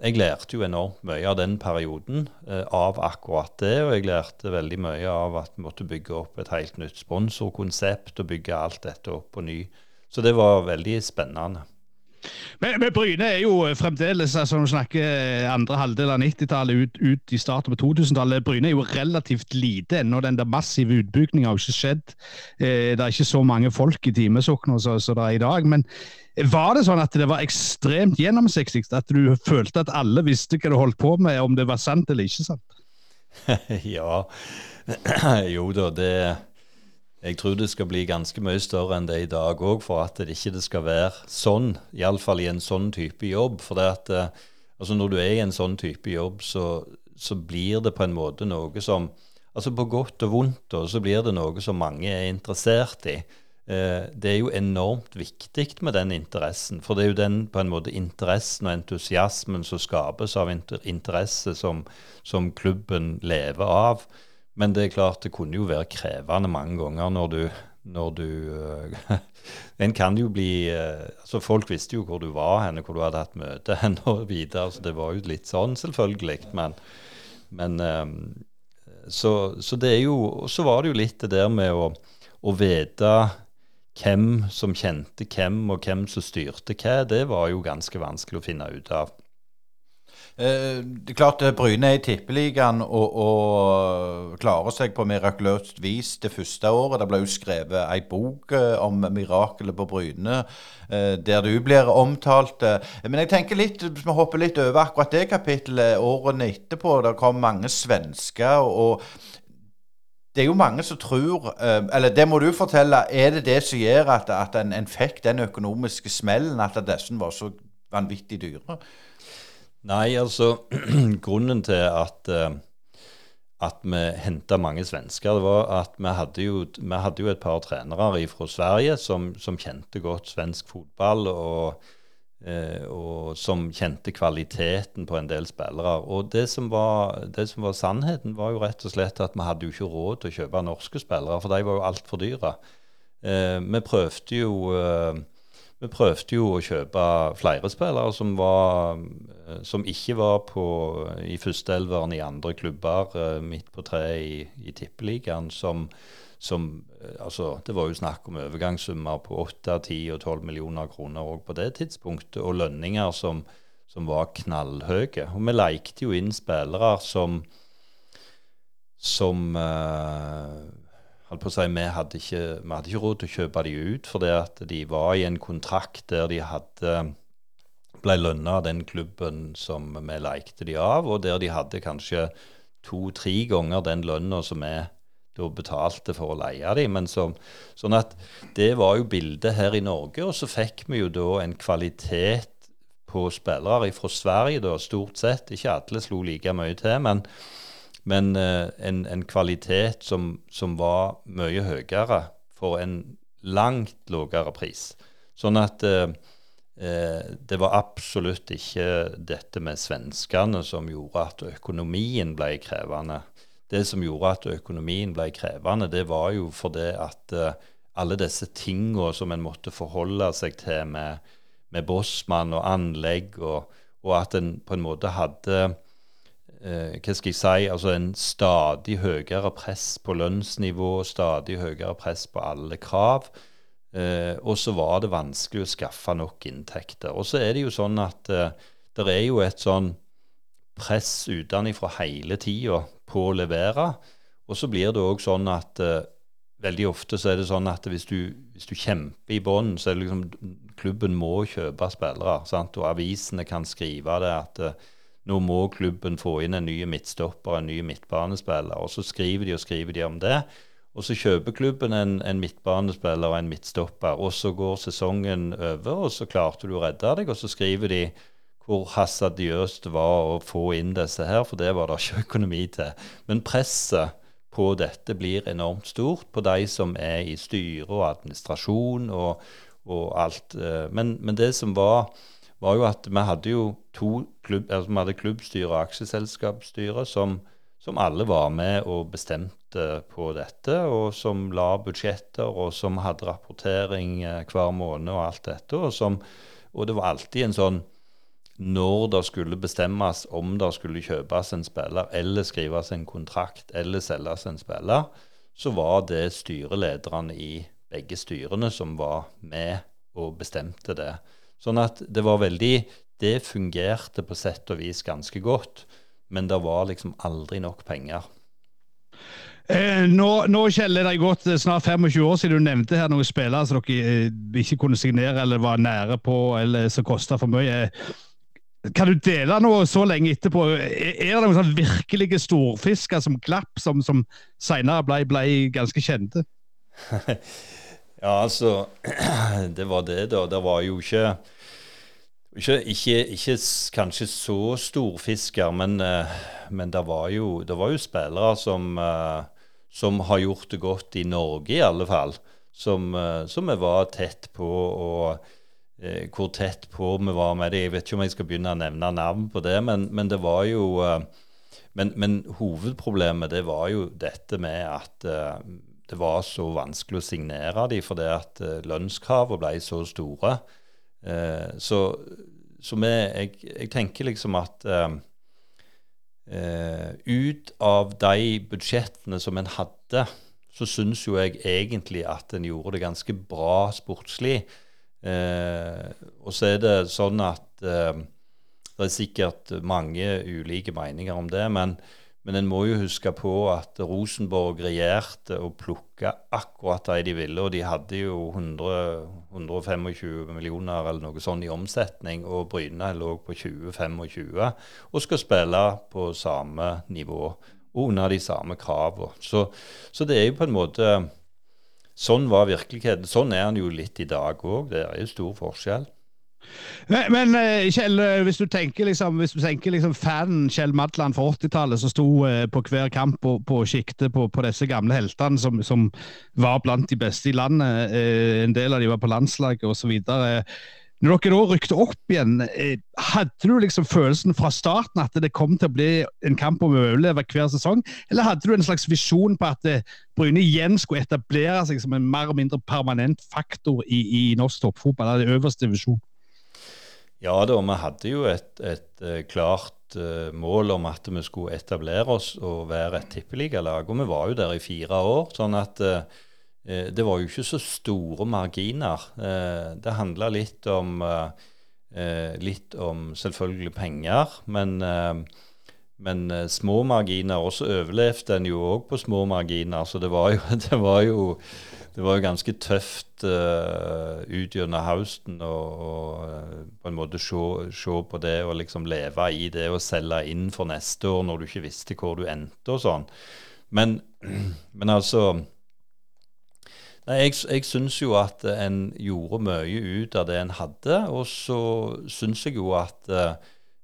Jeg lærte jo enormt mye av den perioden eh, av akkurat det. Og jeg lærte veldig mye av at vi måtte bygge opp et helt nytt sponsorkonsept og bygge alt dette opp på ny. Så det var veldig spennende. Men, men, Bryne er jo fremdeles, altså når snakker andre halvdel av 90-tallet ut, ut, i starten på 2000-tallet, Bryne er jo relativt lite ennå. Den der massive utbyggingen har jo ikke skjedd. Eh, det er ikke så mange folk i timesokkene som det er i dag. Men var det sånn at det var ekstremt gjennomsiktig? At du følte at alle visste hva du holdt på med, om det var sant eller ikke sant? ja, jo da, det jeg tror det skal bli ganske mye større enn det er i dag òg, for at det ikke skal være sånn. Iallfall i en sånn type jobb. For det at, eh, altså når du er i en sånn type jobb, så, så, blir det på en måte noe som altså På godt og vondt så blir det noe som mange er interessert i. Eh, det er jo enormt viktig med den interessen. For det er jo den på en måte interessen og entusiasmen som skapes av interesse som, som klubben lever av. Men det er klart det kunne jo være krevende mange ganger når du, når du uh, En kan jo bli uh, altså Folk visste jo hvor du var henne, hvor du hadde hatt møte henne og videre. Så det var jo litt sånn, selvfølgelig. Men, men um, så, så, det er jo Så var det jo litt det der med å, å vite hvem som kjente hvem, og hvem som styrte hva. Det var jo ganske vanskelig å finne ut av. Eh, det er klart eh, Bryne er i Tippeligaen og, og, klarer seg på mirakuløst vis det første året. Det ble jo skrevet ei bok eh, om mirakelet på Bryne, der du blir omtalt. Men jeg tenker litt, hvis vi hopper litt over akkurat det kapittelet årene etterpå. Det kom mange svensker. og det er jo mange som tror Eller det må du fortelle. Er det det som gjør at, at en, en, fikk den økonomiske smellen, at disse var så vanvittig dyre? Nei, altså Grunnen til at, uh, at vi henta mange svensker, det var at vi hadde jo, vi hadde jo et par trenere fra Sverige som, som, kjente godt svensk fotball, og, uh, og, som kjente kvaliteten på en del spillere. Og det som, var, det som, var, sannheten, var jo rett og slett at vi hadde jo ikke råd til å kjøpe norske spillere, for de var jo altfor dyre. Uh, vi prøvde jo vi prøvde jo å kjøpe flere spillere som, var, eh, som ikke var på, i førsteelveren i andre klubber eh, midt på treet i, i Tippeligaen. Som, som, eh, altså, det var jo snakk om overgangssummer på 8, 10 og 12 millioner kroner òg på det tidspunktet, og lønninger som, som var knallhøye. Og vi lekte jo inn spillere som, som uh, holdt på å si, vi hadde, ikke, vi hadde ikke råd til å kjøpe de ut, fordi at de var i en kontrakt der de hadde ble lønna av den klubben som vi lekte de av, og der de hadde kanskje to-tre ganger den lønna som vi da betalte for å leie de. Men så, sånn at det var jo bildet her i Norge, og så fikk vi jo da en kvalitet på spillere fra Sverige, da, stort sett. Ikke alle slo like mye til, men men uh, en, en, kvalitet som, som, var mye høyere for en langt lavere pris. Sånn at uh, eh, det var absolutt ikke dette med svenskene som gjorde at økonomien ble krevende. Det som gjorde at økonomien ble krevende, det var jo fordi at eh, alle disse tingene som en måtte forholde seg til med, med bossmann og anlegg, og, og, at en på en måte hadde eh, hva skal jeg si, altså en stadig høyere press på lønnsnivå, stadig høyere press på alle krav. Eh, og så var det vanskelig å skaffe nok inntekter. Og så er det jo sånn at eh, det er jo et sånn press utenfra hele tida på å levere. Og så blir det òg sånn at eh, veldig ofte så er det sånn at hvis du, hvis du kjemper i bånn, så er det liksom klubben må kjøpe spillere. Sant? Og avisene kan skrive det at uh, nå må klubben få inn en ny midtstopper, en ny midtbanespiller. Og så skriver de og skriver de om det. Og så kjøper klubben en, en midtbanespiller og en midtstopper, og så går sesongen over, og så klarte du å redde deg, og så skriver de hvor hasardiøst det var å få inn disse her, for det var det ikke økonomi til. Men presset på dette blir enormt stort på de som er i styre og administrasjon og, og alt. Eh, men, men, det som var, var jo at vi hadde jo to klubb, altså vi hadde klubbstyre og aksjeselskapsstyre som, som alle var med og bestemte på dette, og som la budsjetter, og som hadde rapportering eh, hver måned og alt dette. Og, som, og det var alltid en sånn når det skulle bestemmes om det skulle kjøpes en spiller, eller skrives en kontrakt, eller selges en spiller, så var det styrelederne i begge styrene som var med og bestemte det. Sånn at det var veldig Det fungerte på sett og vis ganske godt, men det var liksom aldri nok penger. Eh, nå, nå Kjell, er det gått snart 25 år siden du nevnte her noen spillere som dere eh, ikke kunne signere eller var nære på, eller som kosta for mye. Kan du dele noe så lenge etterpå? Er det noen sånn virkelige storfisker som Klapp, som, som senere ble, ble, ganske kjente? ja, altså Det var det, da. Det var jo ikke ikke, ikke, ikke kanskje så storfisker, men, eh, men det, var jo, det var jo spillere som, eh, som har gjort det godt i Norge, i alle fall. Som, eh, som vi var tett på. og hvor tett på vi var med det. Jeg vet ikke om jeg skal begynne å nevne navn på det, men, men det var jo men, men, hovedproblemet det var jo dette med at det var så vanskelig å signere dem fordi at eh, lønnskravene ble så store. Eh, så, så vi, jeg, jeg, tenker liksom at eh, ut av de budsjettene som en hadde, så syns jo jeg egentlig at en gjorde det ganske bra sportslig. Og så er det sånn at det er sikkert mange ulike meninger om det, men, men en må jo huske på at Rosenborg regjerte og plukka akkurat de de ville. Og de hadde jo 100, 125 millioner eller noe sånt i omsetning, og Bryne lå på 20-25 og skal spille på samme nivå og under de samme kravene. Så, så det er jo på en måte Sånn var virkeligheten. Sånn er den jo litt i dag òg. Det er jo stor forskjell. Men, men eh, Kjell, eh, hvis du tenker liksom, hvis du tenker liksom fanen Kjell Madland fra 80-tallet, som sto eh, på hver kamp og på sjiktet på, på, disse gamle heltene som, som, var blant de beste i landet, en del av de var på landslaget osv. Når dere da rykte opp igjen, hadde du liksom følelsen fra starten at det kom til å bli en kamp om å overleve hver sesong, eller hadde du en slags visjon på at Bryne igjen skulle etablere seg som en mer og mindre permanent faktor i, i norsk toppfotball, eller øverste divisjon? Ja da, vi hadde jo et, et, eh, klart uh, mål om at vi skulle etablere oss og være et tippeligalag, og vi var jo der i fire år. sånn at uh, Eh, det var jo ikke så store marginer. Eh, det handla litt om eh, litt om selvfølgelig penger, men, men små marginer. Og så overlevde en jo òg på små marginer, så det var jo, det var jo, det var jo ganske tøft uh, ut gjennom høsten å på en måte se, på det og liksom leve i det og selge inn for neste år når du ikke visste hvor du endte og sånn. Men, men altså Nei, Jeg, jeg syns jo at en gjorde mye ut av det en hadde. Og så syns jeg jo at uh,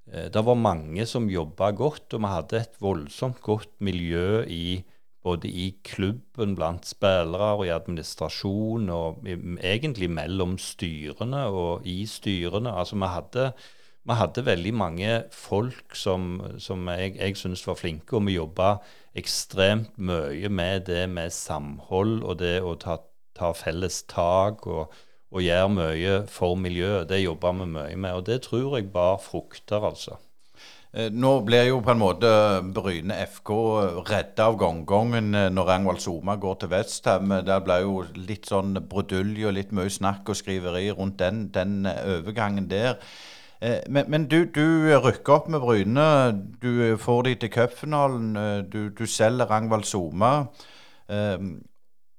det var mange som jobba godt, og vi hadde et voldsomt godt miljø i både i klubben, blant spillere og i administrasjon, og egentlig mellom styrene og i styrene. Altså vi hadde, vi hadde veldig mange folk som, som jeg, jeg syns var flinke, og vi jobba ekstremt mye med det med samhold og det å ta, ta felles tak. og og gjøre mye for miljøet. Det jobba vi mye med, og det tror jeg bar frukter, altså. Eh, nå blir jo på en måte Bryne FK redda av gongongen eh, når Rangvald Soma går til Westham. Det ble jo litt sånn brudulje og litt mye snakk og skriveri rundt den, den overgangen der. Eh, men, men du, du, rykker opp med Bryne. Du får de til cupfinalen. Du, du selger Rangvald Soma.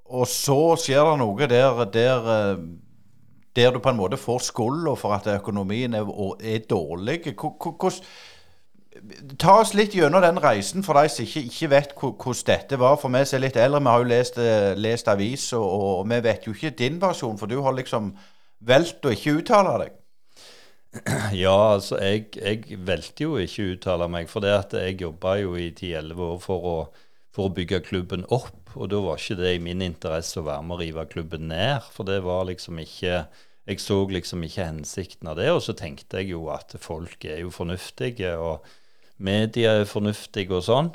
Og så skjer det noe der, der der du på en måte får skylda for at økonomien er, er dårlig. Hvordan Ta oss litt gjennom den reisen for de som ikke, ikke vet hvordan dette var. For vi som er litt eldre, vi har jo lest, eh, lest avis, og, og, vi vet jo ikke din versjon, for du har liksom valgt å ikke uttale deg. Ja, altså jeg, jeg valgte jo ikke å uttale meg, for det at jeg jobba jo i 10-11 år for å, for å bygge klubben opp. Og da var ikke det i min interesse å være med å rive klubben ned, for det var liksom ikke jeg så liksom ikke hensikten av det. Og så tenkte jeg jo at folk er jo fornuftige, og media er fornuftige og sånn.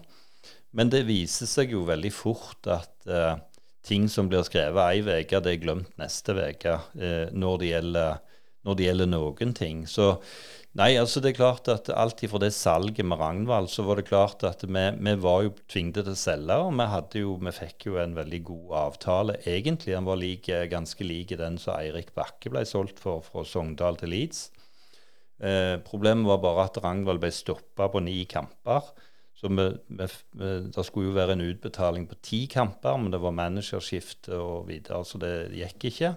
Men det viser seg jo veldig fort at eh, ting som blir skrevet ei uke, det er glemt neste uke eh, når, når, det gjelder noen ting. Så Nei, altså det er klart at alt ifra det salget med Ragnvald, så var det klart at vi, vi var jo tvunget til å selge. Og vi, jo, vi fikk jo en veldig god avtale. Egentlig den var like, ganske lik den som Eirik Bakke ble solgt for fra Sogndal til Leeds. Eh, problemet var bare at Ragnvald ble stoppa på ni kamper. Så Det skulle jo være en utbetaling på ti kamper, men det var managerskifte og videre, så det gikk ikke.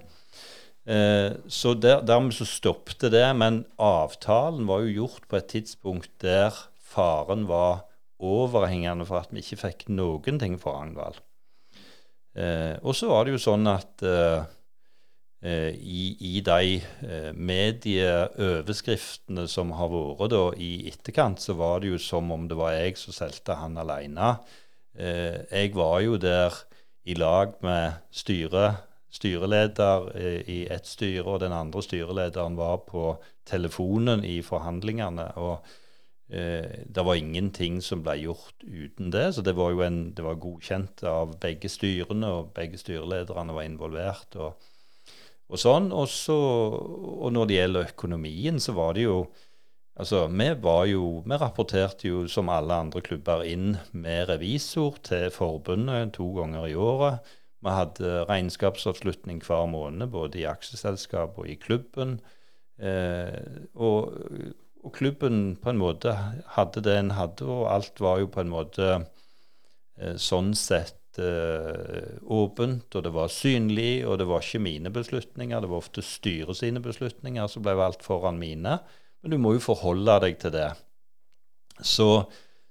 Eh, så der, dermed så stoppet det. Men avtalen var jo gjort på et tidspunkt der faren var overhengende for at vi ikke fikk noen ting for Ragnvald. Eh, og så var det jo sånn at eh i, i, de eh, medieoverskriftene som har vært da i etterkant, så var det jo som om det var jeg som solgte han alene. Eh, jeg var jo der i lag med styre, styreleder i ett styre, og den andre styrelederen var på telefonen i forhandlingene. og eh, Det var ingenting som ble gjort uten det. Så det var jo en, det var godkjent av begge styrene, og begge styrelederne var involvert. og, og sånn. Og, så, og når det gjelder økonomien, så var det jo Altså, vi var jo Vi rapporterte jo som alle andre klubber inn med revisor til forbundet to ganger i året. Vi hadde regnskapsavslutning hver måned, både i aksjeselskap og i klubben. Eh, og, og, klubben på en måte hadde det en hadde, og alt var jo på en måte eh, sånn sett eh, åpent, og det var synlig, og det var ikke mine beslutninger. Det var ofte styret sine beslutninger som ble valgt foran mine. Men du må jo forholde deg til det. Så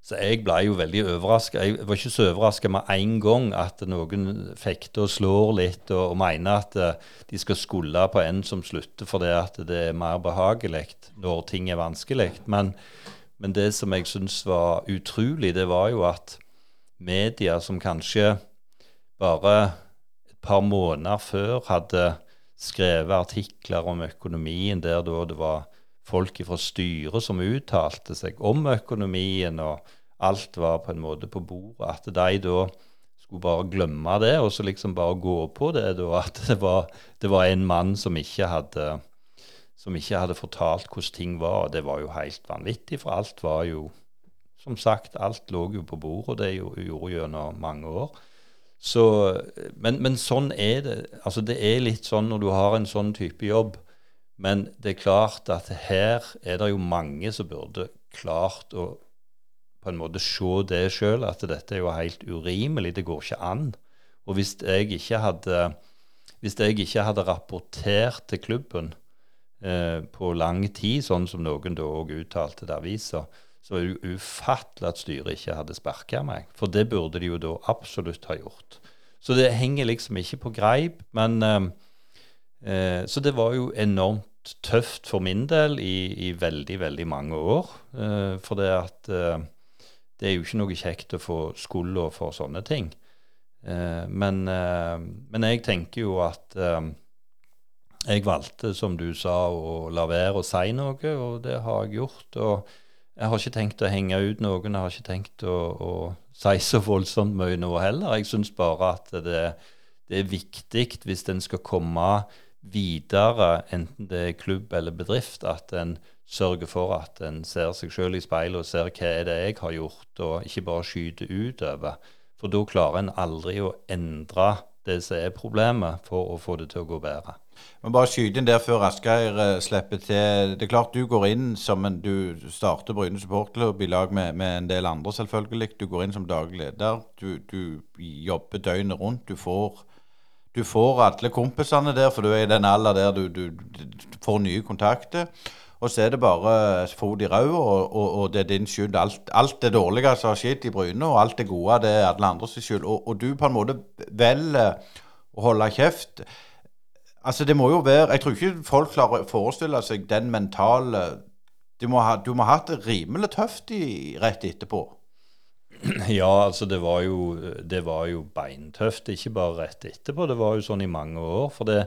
så jeg ble jo veldig overraska. Jeg var ikke så overraska med en gang at noen fekter og slår litt og, og mener at uh, de skal skulde på en som slutter fordi at det er mer behagelig når ting er vanskelig. Men, men det som jeg syns var utrolig, det var jo at media som kanskje bare et par måneder før hadde skrevet artikler om økonomien der det var folk fra styret som uttalte seg om økonomien, og alt var på en måte på bordet. At de da skulle bare glemme det, og så liksom bare gå på det. da, At det var, det var en mann som ikke hadde som ikke hadde fortalt hvordan ting var. og Det var jo helt vanvittig, for alt var jo Som sagt, alt lå jo på bordet, og det gjorde gjennom mange år. Så, men, men, sånn er det. Altså Det er litt sånn når du har en sånn type jobb, men det er klart at her er det jo mange som burde klart å på en måte se det sjøl, at dette er jo helt urimelig. Det går ikke an. Og hvis jeg ikke hadde, jeg ikke hadde rapportert til klubben eh, på lang tid, sånn som noen da òg uttalte til avisa, så er det ufattelig at styret ikke hadde sparka meg. For det burde de jo da absolutt ha gjort. Så det henger liksom ikke på greip. Men eh, eh, Så det var jo enormt tøft for min del i, i veldig, veldig mange år. Eh, for det at eh, det er jo ikke noe kjekt å få skylda for sånne ting. Eh, men, eh, men, jeg tenker jo at eh, jeg valgte, som du sa, å la være å si noe, og det har jeg gjort. Og jeg har ikke tenkt å henge ut noen, jeg har ikke tenkt å, å si så voldsomt mye nå heller. Jeg syns bare at det, det er viktig hvis en skal komme videre, enten det er klubb eller bedrift, at en sørger for at en ser seg sjøl i speilet og ser hva er det jeg har gjort, og ikke bare skyter utover. For da klarer en aldri å endre det som er problemet, for å få det til å gå bedre. Men bare skyte inn der før Asgeir uh, slipper til. Det er klart du går inn som en Du starter Bryne supporterklubb i lag med, med, en del andre, selvfølgelig. Du går inn som daglig leder. Du, du jobber døgnet rundt. Du får, du får alle kompisene der, for du er i den alder der du, du, du får nye kontakter. Og så er det bare fot i ræva, og, og, og, det er din skyld. Alt, alt det dårlige som har skjedd i Bryne, og alt det gode, det er alle andres skyld. Og, og, du på en måte velger å holde kjeft. Altså, det må jo være Jeg tror ikke folk klarer å forestille seg den mentale Du må ha, du må ha hatt det rimelig tøft i, rett etterpå. Ja, altså det var, jo, det var jo beintøft, ikke bare rett etterpå. Det var jo sånn i mange år. For det,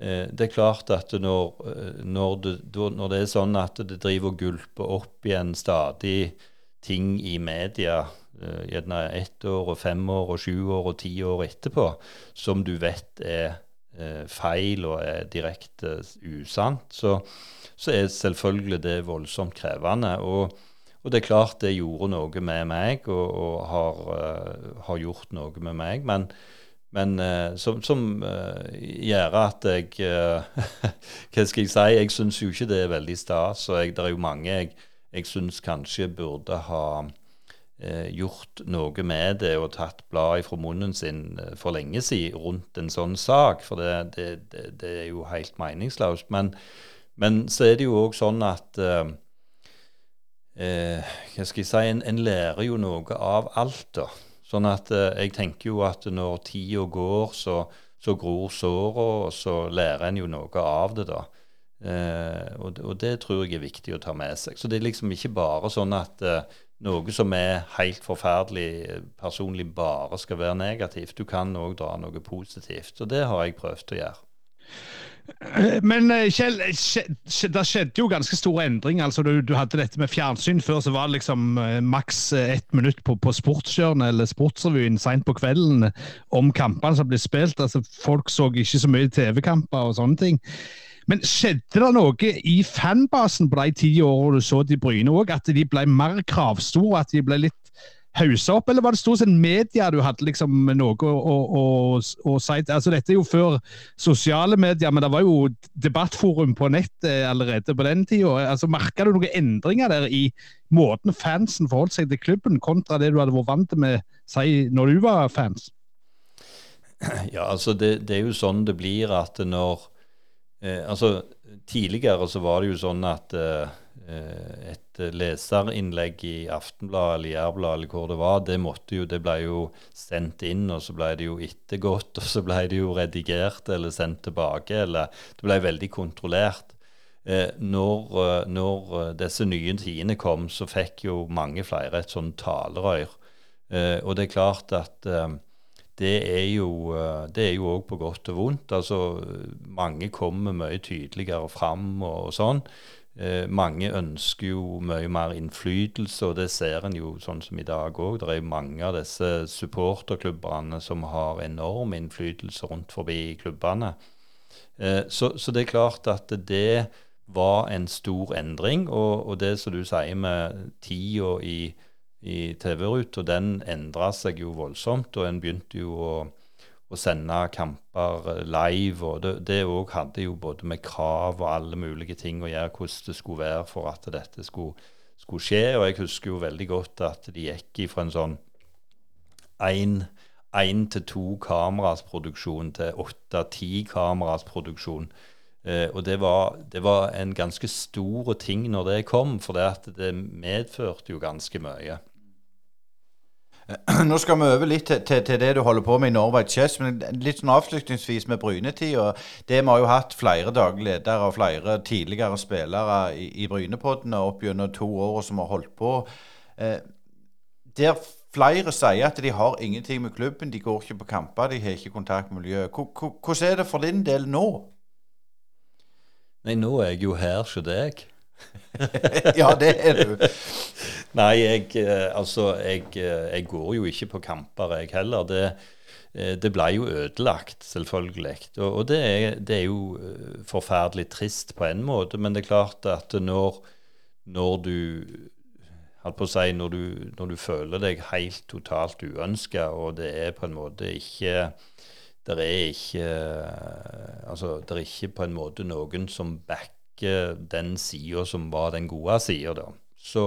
Eh, det er klart at når, eh, når, det, når, det, er sånn at det driver og gulper opp igjen stadig ting i media, eh, gjerne ett år og fem år og sju år og ti år etterpå, som du vet er feil og er direkte usant, så, så er selvfølgelig det voldsomt krevende. Og, og, det er klart det gjorde noe med meg og, og har, har, gjort noe med meg. men men uh, som, som gjør at jeg Hva skal jeg si? Jeg syns jo ikke det er veldig stas. Og det er jo mange jeg, jeg syns kanskje burde ha gjort noe med det og tatt bladet fra munnen sin for lenge siden rundt en sånn sak. For det, det, det, det er jo helt meningsløst. Men, men, så er det jo òg sånn at Hva skal jeg si? En, en lærer jo noe av alt, da. Sånn at eh, jeg tenker jo at når tida går, så, så gror såra, og så lærer en jo noe av det, da. Eh, og, og, det tror jeg er viktig å ta med seg. Så det er liksom ikke bare sånn at eh, noe som er helt forferdelig eh, personlig, bare skal være negativt. Du kan òg dra noe positivt. Og det har jeg prøvd å gjøre. Men eh, Kjell, det skjedde jo ganske store endringer. altså du, du, hadde dette med fjernsyn. Før så var det liksom eh, maks ett minutt på, på Sportskjørnet eller Sportsrevyen seint på kvelden om kampene som ble spilt. altså Folk så ikke så mye TV-kamper og sånne ting. Men skjedde det noe i fanbasen på de ti årene du så til Bryne òg? At de ble mer kravstore? At de ble litt hausa opp, eller var det stort sett media du hadde liksom noe å, å, å, å si? Altså, dette er jo før sosiale medier, men det var jo debattforum på nett allerede på den tida. Altså, Merka du noen endringer der i måten fansen forholdt seg til klubben, kontra det du hadde vært vant med si, når du var fans? Ja, altså det, det er jo sånn det blir at når eh, Altså, tidligere så var det jo sånn at eh, Eh, et leserinnlegg i Aftenbladet eller Jærbladet eller hvor det var, det, jo, det ble jo sendt inn, og så ble det jo ettergått, og så ble det jo redigert eller sendt tilbake, eller Det ble veldig kontrollert. Eh, når, eh, når, disse nye tidene kom, så fikk jo mange flere et sånn talerør. Eh, og det er klart at eh, det er jo òg på godt og vondt. Altså, mange kommer mye tydeligere fram og, og sånn. Eh, mange ønsker jo mye mer innflytelse, og det ser en jo sånn som i dag òg. Det er mange av disse supporterklubbene som har enorm innflytelse rundt forbi klubbene. Eh, så, så, det er klart at det var en stor endring, og, og det som du sier med tida i, i TV-ruta, den endra seg jo voldsomt, og en begynte jo å å sende kamper eh, live. og Det òg hadde jo både med krav og alle mulige ting å gjøre, hvordan det skulle være for at dette skulle, skulle skje. Og jeg husker jo veldig godt at de gikk fra en sånn én til to kameras produksjon til åtte-ti kameras produksjon. Eh, og det var, det var, en ganske stor ting når det kom, for det, det medførte jo ganske mye. Nå skal vi over litt til, til, til, det du holder på med i Norway Chess. Men litt sånn avslutningsvis med Brynetida. Det Vi har jo hatt flere daglige ledere og flere tidligere spillere i, i Brynepoddene opp gjennom to år som har holdt på. Eh, der flere sier at de har ingenting med klubben, de går ikke på kamper, de har ikke kontakt med miljøet. Hvordan er det for din del nå? Nei, nå er jeg jo her hos deg. ja, det er du. Nei, jeg, eh, altså, jeg, eh, jeg, går jo ikke på kamper, jeg heller. Det, eh, det ble jo ødelagt, selvfølgelig. Og, og det, er, det, er, jo forferdelig trist på en måte, men det er klart at når, når du holdt på å si, når du, når du føler deg helt totalt uønska, og det er på en måte ikke det er ikke Altså, det er ikke på en måte noen som backer den sida som var den gode sida, da. Så,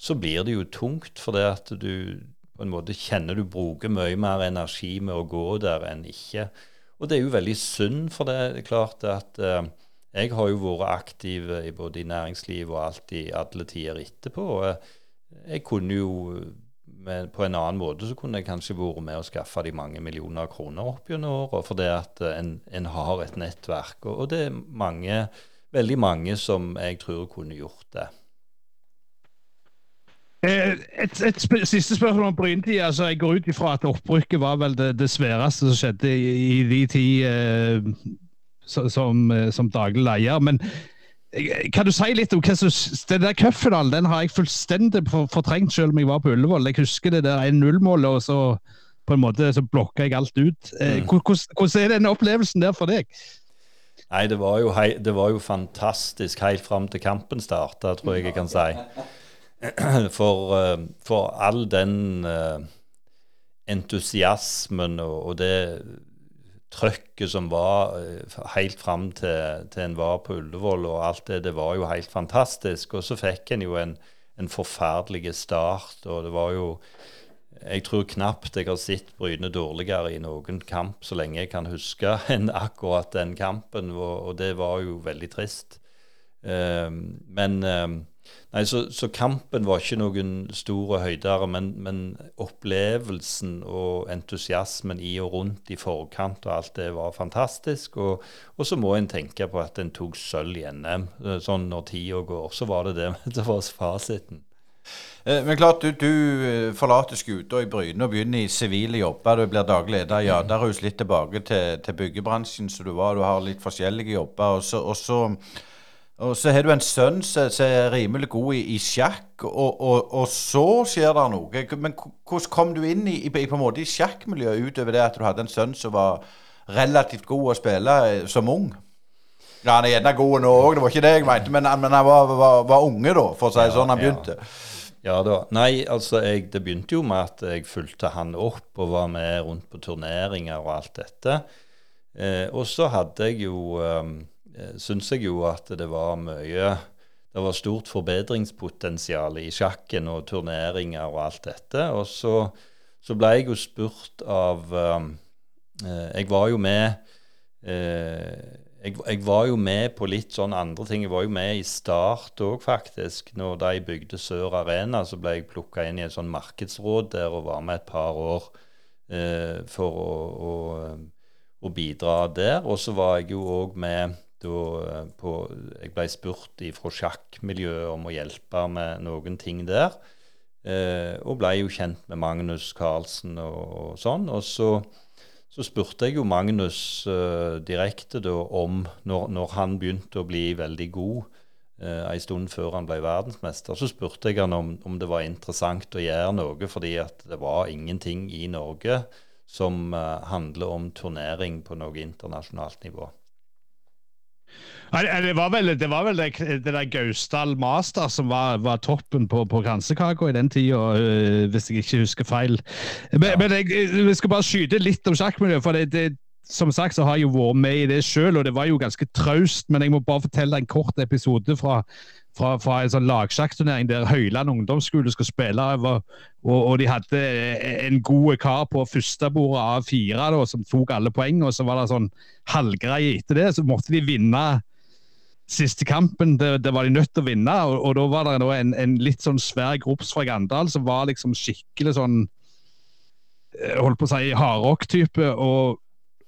så, blir det jo tungt, for det at du på en måte kjenner du bruker mye mer energi med å gå der enn ikke. Og det er jo veldig synd, for det er klart at eh, jeg har jo vært aktiv i både i næringsliv og alt i alle tider etterpå. Jeg kunne jo men på en annen måte så kunne jeg kanskje vært med å skaffe de mange millioner kroner opp gjennom året, fordi at en, en, har et nettverk. Og, og, det er mange, veldig mange som jeg tror kunne gjort det. Eh, et, et sp siste spørsmål om Bryntid. Altså, jeg går ut ifra at opprykket var vel det, det sværeste som skjedde i, i de tid eh, som, eh, som daglig leder. Men kan du si litt om hva som Den der cupfinalen den har jeg fullstendig fortrengt, selv om jeg var på Ullevål. Jeg husker det der 1-0-målet, og så på en måte så blokka jeg alt ut. Eh, mm. Hvordan er den opplevelsen der for deg? Nei, det var jo, hei, det var jo fantastisk helt fram til kampen starta, tror jeg jeg kan si. For, eh, for all den uh, entusiasmen og, og det trøkket som var eh, helt fram til, til, en var på Ullevål og alt det, det var jo helt fantastisk. Og så fikk en jo en, en forferdelig start, og det var jo Jeg tror knapt jeg har sett Bryne dårligere i noen kamp så lenge jeg kan huske, enn akkurat den kampen, og, og det var jo veldig trist. Um, men um, Nei, så, så, kampen var ikke noen store høydere, men, men, opplevelsen og entusiasmen i og rundt i forkant og alt det var fantastisk. Og, og så må en tenke på at en tok sølv i NM. Sånn når tida går, så var det det. Det var fasiten. Eh, men klart, du, du eh, forlater skuta i Bryne og begynner i sivile jobber. Du blir daglig leder i Jadarhus, litt tilbake til, til byggebransjen som du var. Du har litt forskjellige jobber. og så, og så og så har du en sønn som er rimelig god i, i sjakk, og, og, så skjer det noe. Men hvordan kom du inn i, i, på en måte i sjakkmiljøet utover det at du hadde en sønn som var relativt god å spille eh, som ung? Ja, han er gjerne god nå òg, det var ikke det jeg mente, men, men han var, var, var, unge da, for å si det ja, sånn, han begynte. Ja. Ja da. Nei, altså jeg, det begynte jo med at jeg fulgte han opp og var med rundt på turneringer og alt dette. Eh, og så hadde jeg jo um, Eh, syns jeg jo at det var mye Det var stort forbedringspotensial i sjakken og turneringer og alt dette. Og så, så ble jeg jo spurt av eh, eh, Jeg var jo med eh, jeg, jeg, var jo med på litt sånn andre ting. Jeg var jo med i Start òg, faktisk. Når de bygde Sør Arena, så ble jeg plukka inn i et sånn markedsråd der og var med et par år eh, for å, å, å, bidra der. Og så var jeg jo òg med da på, Jeg ble spurt fra sjakkmiljøet om å hjelpe med noen ting der. Eh, og ble jo kjent med Magnus Carlsen og, og sånn. Og så, så, spurte jeg jo Magnus uh, direkte da om, når, når, han begynte å bli veldig god uh, en stund før han ble verdensmester, så spurte jeg han om, om det var interessant å gjøre noe, fordi at det var ingenting i Norge som uh, handler om turnering på noe internasjonalt nivå. Det var vel det, var vel det, det der Gausdal Master som var, var toppen på, på kransekaka i den tida, øh, hvis jeg ikke husker feil. Men, ja. men jeg, jeg, skal bare skyte litt om sjakkmiljøet. for det, det som sagt så har jeg jo vært med i det sjøl, og det var jo ganske traust. Men jeg må bare fortelle en kort episode fra, fra, fra en sånn lagsjakkturnering der Høyland ungdomsskole skulle spille. Og, og, de hadde en god kar på førstebordet av fire da, som tok alle poeng. Og så var det sånn halvgreie etter det, så måtte de vinne siste kampen. Det, det var de nødt til å vinne. Og, og da var det en, en, litt sånn svær grops fra Gandal som var liksom skikkelig sånn eh, Holdt på å si hardrock-type. og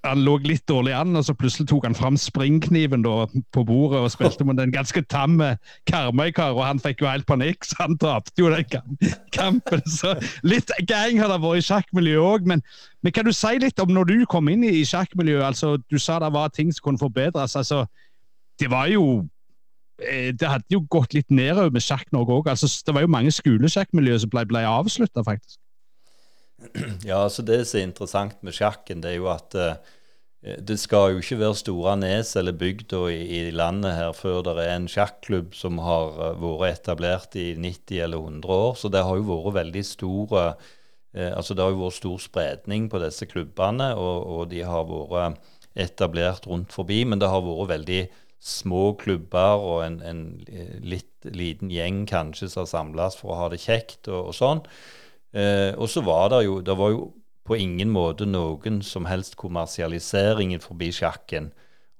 han lå litt dårlig an, og så plutselig tok han fram springkniven da, på bordet og spilte mot en ganske tam Karmøy-kar, og han fikk jo helt panikk, så han tapte jo den kampen. Så litt gang har det vært i sjakkmiljøet òg, men, men, kan du si litt om når du kom inn i sjakkmiljøet? altså Du sa det var ting som kunne forbedres. altså Det var jo eh, det hadde jo gått litt nedover med Sjakk-Norge òg. Altså, det var jo mange skolesjakkmiljøer som ble, ble avslutta, faktisk. Ja, altså Det som er interessant med sjakken, det er jo at uh, det skal jo ikke være store nes eller bygda i, landet her før det er en sjakklubb som har vært etablert i 90 eller 100 år. Så det har jo vært veldig stor altså det har jo vært stor spredning på disse klubbene, og, og, de har vært etablert rundt forbi. Men det har vært veldig små klubber og en, en litt liten gjeng kanskje som samles for å ha det kjekt og, og sånn. Eh, og så var det jo Det var jo på ingen måte noen som helst kommersialisering forbi sjakken.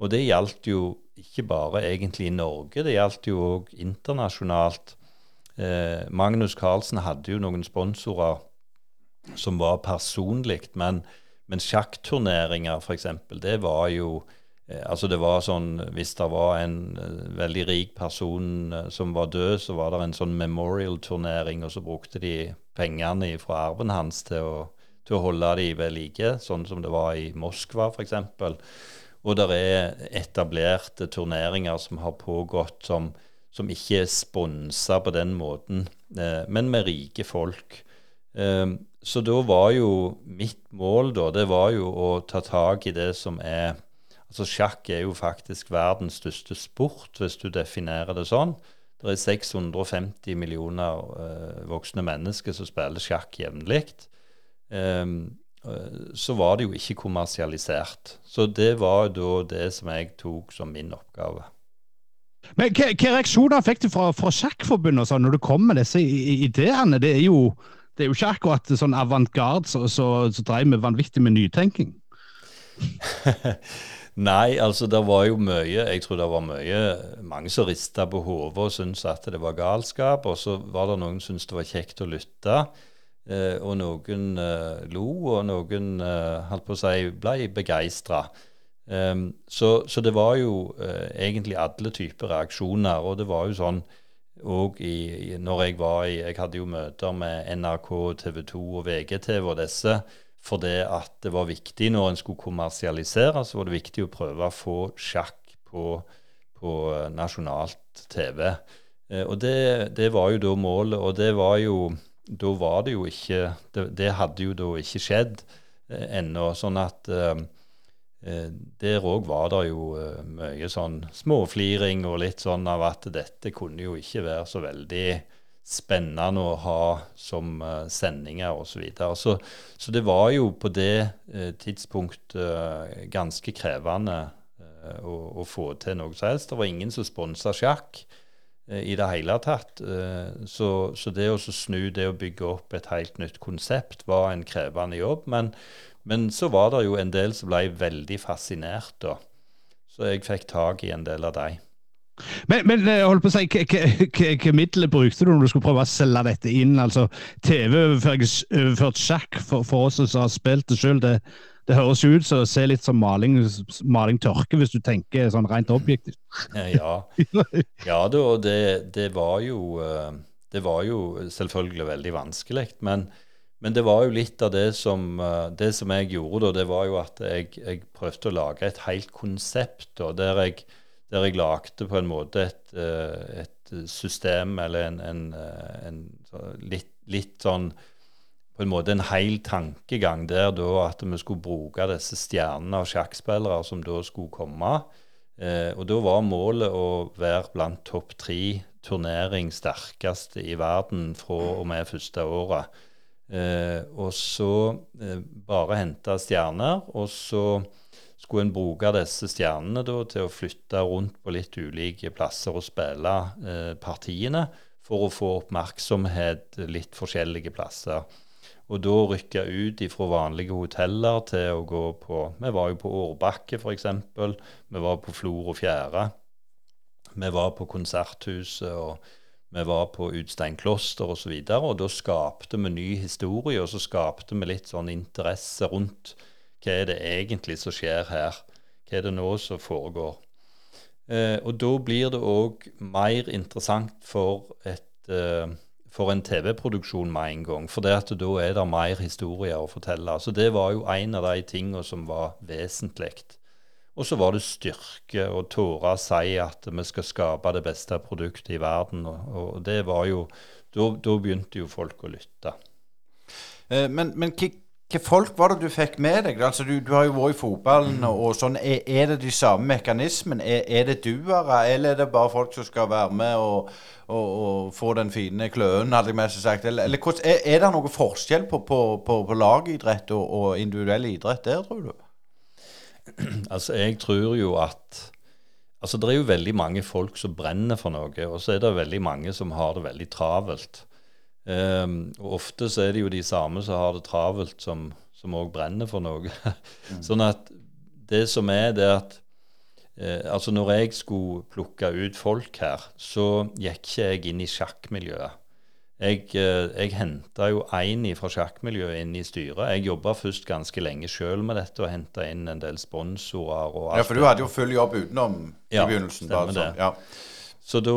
Og det gjaldt jo ikke bare egentlig i Norge, det gjaldt jo òg internasjonalt. Eh, Magnus Carlsen hadde jo noen sponsorer som var personlig, men, men sjakkturneringer f.eks., det var jo Eh, altså det var sånn, Hvis det var en uh, veldig rik person uh, som var død, så var det en sånn memorial-turnering, og så brukte de pengene fra arven hans til å, til å holde de ved like, sånn som det var i Moskva f.eks. Og det er etablerte turneringer som har pågått som, som ikke er sponsa på den måten, men med rike folk. så da var jo mitt mål, da, det var jo å ta tak i det som er Altså Sjakk er jo faktisk verdens største sport, hvis du definerer det sånn. Det er 650 millioner uh, voksne mennesker som spiller sjakk jevnlig. Um, så var det jo ikke kommersialisert. Så det var da det som jeg tok som min oppgave. Men Hvilke reaksjoner fikk du fra, fra Sjakkforbundet sånn, når du kom med disse ideene? Det er jo, det er jo ikke akkurat sånn avantgarde som så, så, så dreier med vanvittig med nytenking. Nei, altså det var jo mye Jeg tror det var mye mange som rista på hodet og syntes at det var galskap. Og så var det noen som syntes det var kjekt å lytte. Eh, og noen eh, lo, og noen eh, holdt på å si ble begeistra. Um, så, så, det var jo eh, egentlig alle typer reaksjoner. Og det var jo sånn òg når jeg var i Jeg hadde jo møter med NRK, TV 2 og VGTV og disse for det at det var viktig når en skulle kommersialisere, så var det viktig å prøve å få sjakk på, på eh, nasjonalt TV. Eh, og det, det, var jo da målet, og det var jo Da var det jo ikke Det, det hadde jo da ikke skjedd eh, ennå. Sånn at der òg var det jo mye sånn småfliring og litt sånn av at dette kunne jo ikke være så veldig spennende å ha som uh, sendinger osv. Så, så Så det var jo på det uh, tidspunkt uh, ganske krevende å, å, få til noe som helst. Det var ingen som sponsa sjakk i det hele tatt. Så, så, det å snu det å bygge opp et helt nytt konsept var en krevende jobb. Men, men så var det jo en del som ble veldig fascinert, da. Så jeg fikk tak i en del av dem. Men, men hold på å si, hvilke midler brukte du når du skulle prøve å selge dette inn? Altså, TV-overført sjakk for, for, oss som har spilt det sjøl, det, det, høres ut som å se litt som maling, maling tørke, hvis du tenker sånn rent objektivt. Ja, ja det, det, det, var jo eh, Det var jo selvfølgelig veldig vanskelig. Men, men det var jo litt av det som, eh, det som jeg gjorde da, det var jo at jeg, jeg prøvde å lage et helt konsept da, der jeg der jeg lagde på en måte et, eh, et system eller en, en, eh, en litt, litt, sånn på en måte en hel tankegang der da at vi skulle bruke disse stjernene av sjakkspillere som da skulle komme. Eh, og da var målet å være blant topp tre turnering sterkeste i verden fra og med første året. Eh, og så eh, bare hente stjerner, og så skulle en bruke disse stjernene da, til å flytte rundt på litt ulike plasser og spille eh, partiene for å få oppmerksomhet litt forskjellige plasser. Og da rykke ut fra vanlige hoteller til å gå på Vi var jo på Årbakke, f.eks. Vi var på Flor og Fjære. Vi var på Konserthuset, og vi var på Utstein kloster osv. Og, så og da skapte vi ny historie, og så skapte vi litt sånn interesse rundt hva er det egentlig som skjer her? Hva er det nå som foregår? Eh, og da blir det òg mer interessant for, et, eh, for en TV-produksjon med en gang. For da er det mer historier å fortelle. Så det var jo en av de tingene som var vesentlig. Og så var det styrke å tåre å si at vi skal skape det beste produktet i verden. Og, og det var jo Da begynte jo folk å lytte. Eh, men, men hva folk var det du fikk med deg? Altså, du, du har jo vært i fotballen og, og sånn. Er, er, det de samme mekanismene? Er, er, det duere, eller er det bare folk som skal være med og, og, og få den fine kløen, hadde jeg mest sagt? Eller, eller er, er, det noe forskjell på, på, på, på lagidrett og, individuell idrett der, tror du? Altså, jeg tror jo at Altså, det er jo veldig mange folk som brenner for noe, og så er det veldig mange som har det veldig travelt. Um, og ofte så er det jo de samme som har det travelt, som òg brenner for noe. mm. Sånn at det som er, det at eh, Altså, når jeg skulle plukke ut folk her, så gikk ikke jeg inn i sjakkmiljøet. Jeg, eh, jeg henta jo én fra sjakkmiljøet inn i styret. Jeg jobba først ganske lenge sjøl med dette og henta inn en del sponsorer. og Ja, For du hadde jo full jobb utenom i ja, begynnelsen? Stemmer det. Ja. Så, da,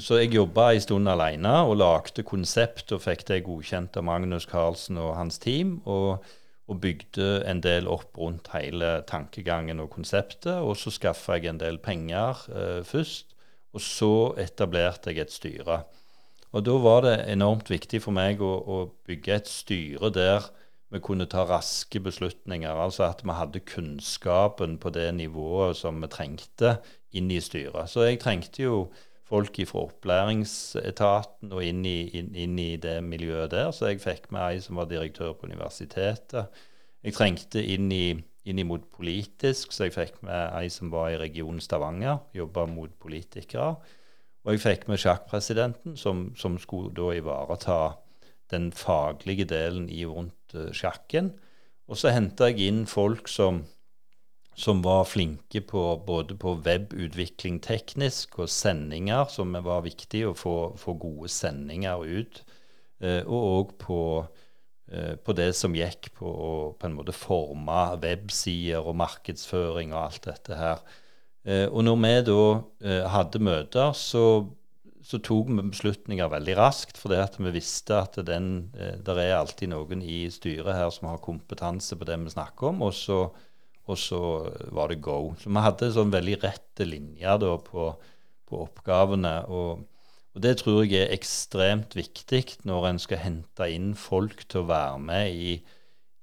så jeg jobba en stund alene og lagde konsept og fikk det godkjent av Magnus Carlsen og hans team. Og, og, bygde en del opp rundt hele tankegangen og konseptet. Og så skaffa jeg en del penger eh, først. Og så etablerte jeg et styre. Og da var det enormt viktig for meg å, å bygge et styre der vi kunne ta raske beslutninger. Altså at vi hadde kunnskapen på det nivået som vi trengte inn i styret. Så jeg trengte jo folk fra opplæringsetaten og inn i, inn, inn i, det miljøet der. Så jeg fikk med ei som var direktør på universitetet. Jeg trengte inn, i, inn mot politisk, så jeg fikk med ei som var i regionen Stavanger, jobba mot politikere. Og jeg fikk med sjakkpresidenten, som, som skulle da ivareta den faglige delen i rundt uh, sjakken. Og så henta jeg inn folk som som var flinke på både på webutvikling teknisk og sendinger, som var viktig å få, få gode sendinger ut. Eh, og òg på, eh, på, det som gikk på å på en måte forme websider og markedsføring og alt dette her. Eh, og når vi da eh, hadde møter, så, så, tok vi beslutninger veldig raskt, fordi vi visste at den, eh, der er alltid noen i styret her som har kompetanse på det vi snakker om. og så og så var det go. Så vi hadde sånn veldig rette linjer da på, på oppgavene. Og, og, det tror jeg er ekstremt viktig når en skal hente inn folk til å være med i,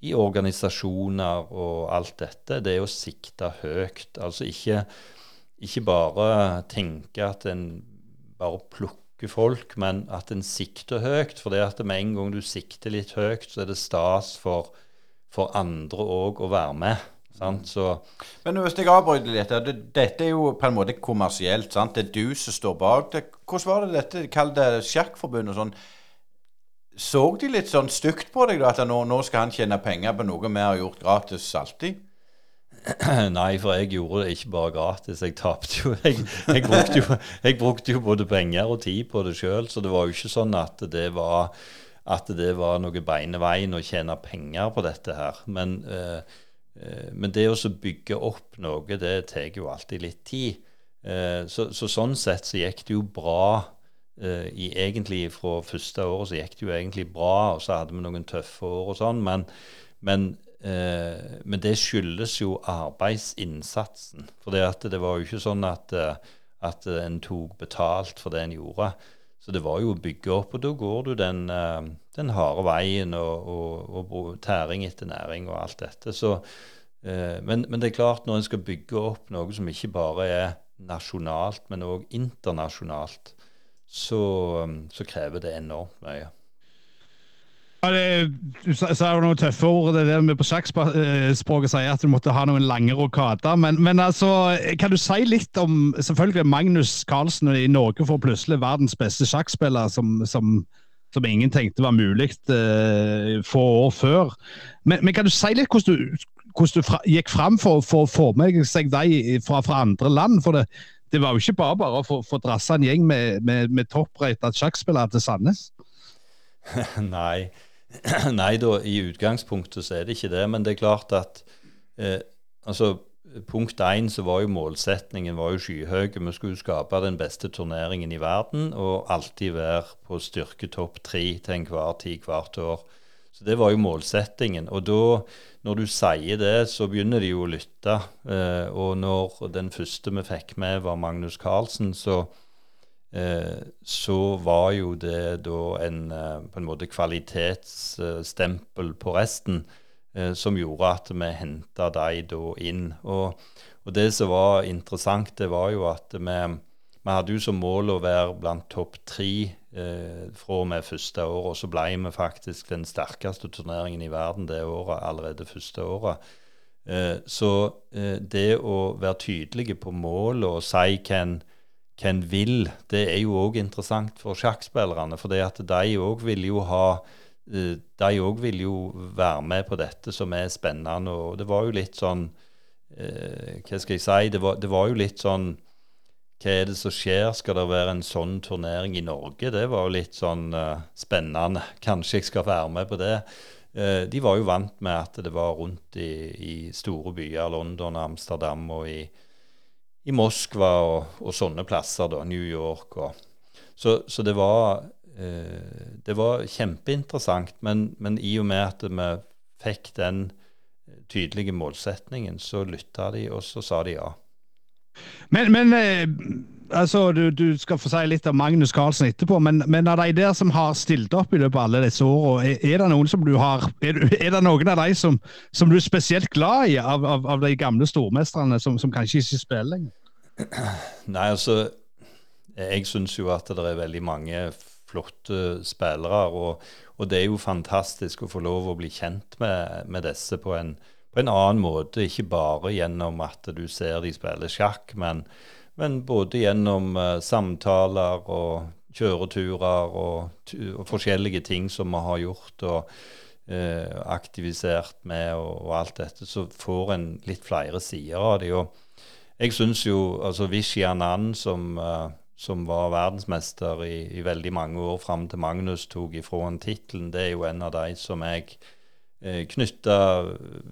i organisasjoner og alt dette. Det er å sikte høyt. Altså ikke, ikke bare tenke at en bare plukker folk, men at en sikter høyt. For det at med en gang du sikter litt høyt, så er det stas for, for andre òg å være med. Så, Men hvis jeg avbryter litt det, Dette er jo på en måte kommersielt. sant? Det er du som står bak det. Hvordan var det dette? Kall det sjakkforbundet og sånn. Så de litt sånn stygt på deg, da, at nå, nå, skal han tjene penger på noe vi har gjort gratis alltid? Nei, for jeg gjorde det ikke bare gratis. Jeg tapte jo. Jeg, jeg, brukte jo. jeg, brukte jo både penger og tid på det sjøl, så det var jo ikke sånn at det var, at det var noe beineveien å tjene penger på dette her. Men Eh, men det å bygge opp noe, det tar jo alltid litt tid. Eh, så, så, sånn sett så gikk det jo bra. Eh, I, egentlig Fra første året så gikk det jo egentlig bra, og så hadde vi noen tøffe år og sånn. Men, men, men det skyldes jo arbeidsinnsatsen. For det var jo ikke sånn at, at en tok betalt for det en gjorde. Så det var jo å bygge opp, og da går du den, eh, den harde veien og, og, og, tæring etter næring og alt dette. Så, eh, men, men, det er klart, når en skal bygge opp noe som ikke bare er nasjonalt, men òg internasjonalt, så, så krever det enormt mye. Ja, det, du sa jo noen tøffe ord. Det er det vi på sjakkspråket sier at du måtte ha noen lange rokader. Men, men, altså, kan du si litt om Selvfølgelig Magnus Carlsen i Norge får plutselig verdens beste sjakkspiller, som, som, som ingen tenkte var mulig uh, få år før. Men, men, kan du si litt hvordan du, hvordan du fra, gikk fram for, å få med seg deg fra, fra andre land? For det, det, var jo ikke bare bare å få drassa en gjeng med, med, med toppreita sjakkspillere til Sandnes? Nei. Nei da, i utgangspunktet så er det ikke det. Men det er klart at eh, altså Punkt én så var jo målsetningen var jo skyhøy. Vi skulle skape den beste turneringen i verden og alltid være på styrke topp tre til enhver tid hvert år. Så Det var jo målsettingen. Og da, når du sier det, så begynner de jo å lytte. Eh, og når den første vi fikk med, var Magnus Carlsen, så, så var jo det da en eh, på en måte kvalitetsstempel på resten. Eh, som gjorde at vi henta de da inn. Og, og, det som var interessant, det var jo at vi, vi hadde jo som mål å være blant topp tre eh, fra og med første året. Og så ble vi faktisk den sterkeste turneringen i verden det året, allerede første året. Eh, så eh, det å være tydelige på målet og si hva en hva en vil, det er jo òg interessant for sjakkspillerne. For de òg vil jo ha Eh, de òg vil jo være med på dette som er spennende. Og det var jo litt sånn eh, Hva skal jeg si? Det var, det var, jo litt sånn Hva er det som skjer? Skal det være en sånn turnering i Norge? Det var jo litt sånn eh, spennende. Kanskje jeg skal være med på det. De var jo vant med at det var rundt i, i store byer, London, Amsterdam og i, i Moskva og, og, sånne plasser, da, New York. Og, så, så det var Eh, det var kjempeinteressant, men, men, i og med at vi fikk den tydelige målsetningen, så lytta de, og så sa de ja. Men, men eh, altså, du, du, skal få si litt om Magnus Carlsen etterpå, men, men av de der som har stilt opp i løpet av alle disse årene, er, er, det noen som du har, er, er, det noen av de som, som du er spesielt glad i, av, av, av de gamle stormestrene som, som kanskje ikke spiller lenger? Nei, altså Jeg syns jo at det er veldig mange flotte spillere. Og, og, det er jo fantastisk å få lov å bli kjent med, med disse på en, på en, annen måte. Ikke bare gjennom at du ser de spiller sjakk, men, men både gjennom uh, samtaler og kjøreturer og, og, forskjellige ting som vi har gjort. og uh, aktivisert med og, og, alt dette, så får en litt flere sider av det. Og jeg syns jo altså Vishy Anand, som uh, som var verdensmester i, i veldig mange år fram til Magnus tok ifra han tittelen, det er jo en av de som jeg uh, knytta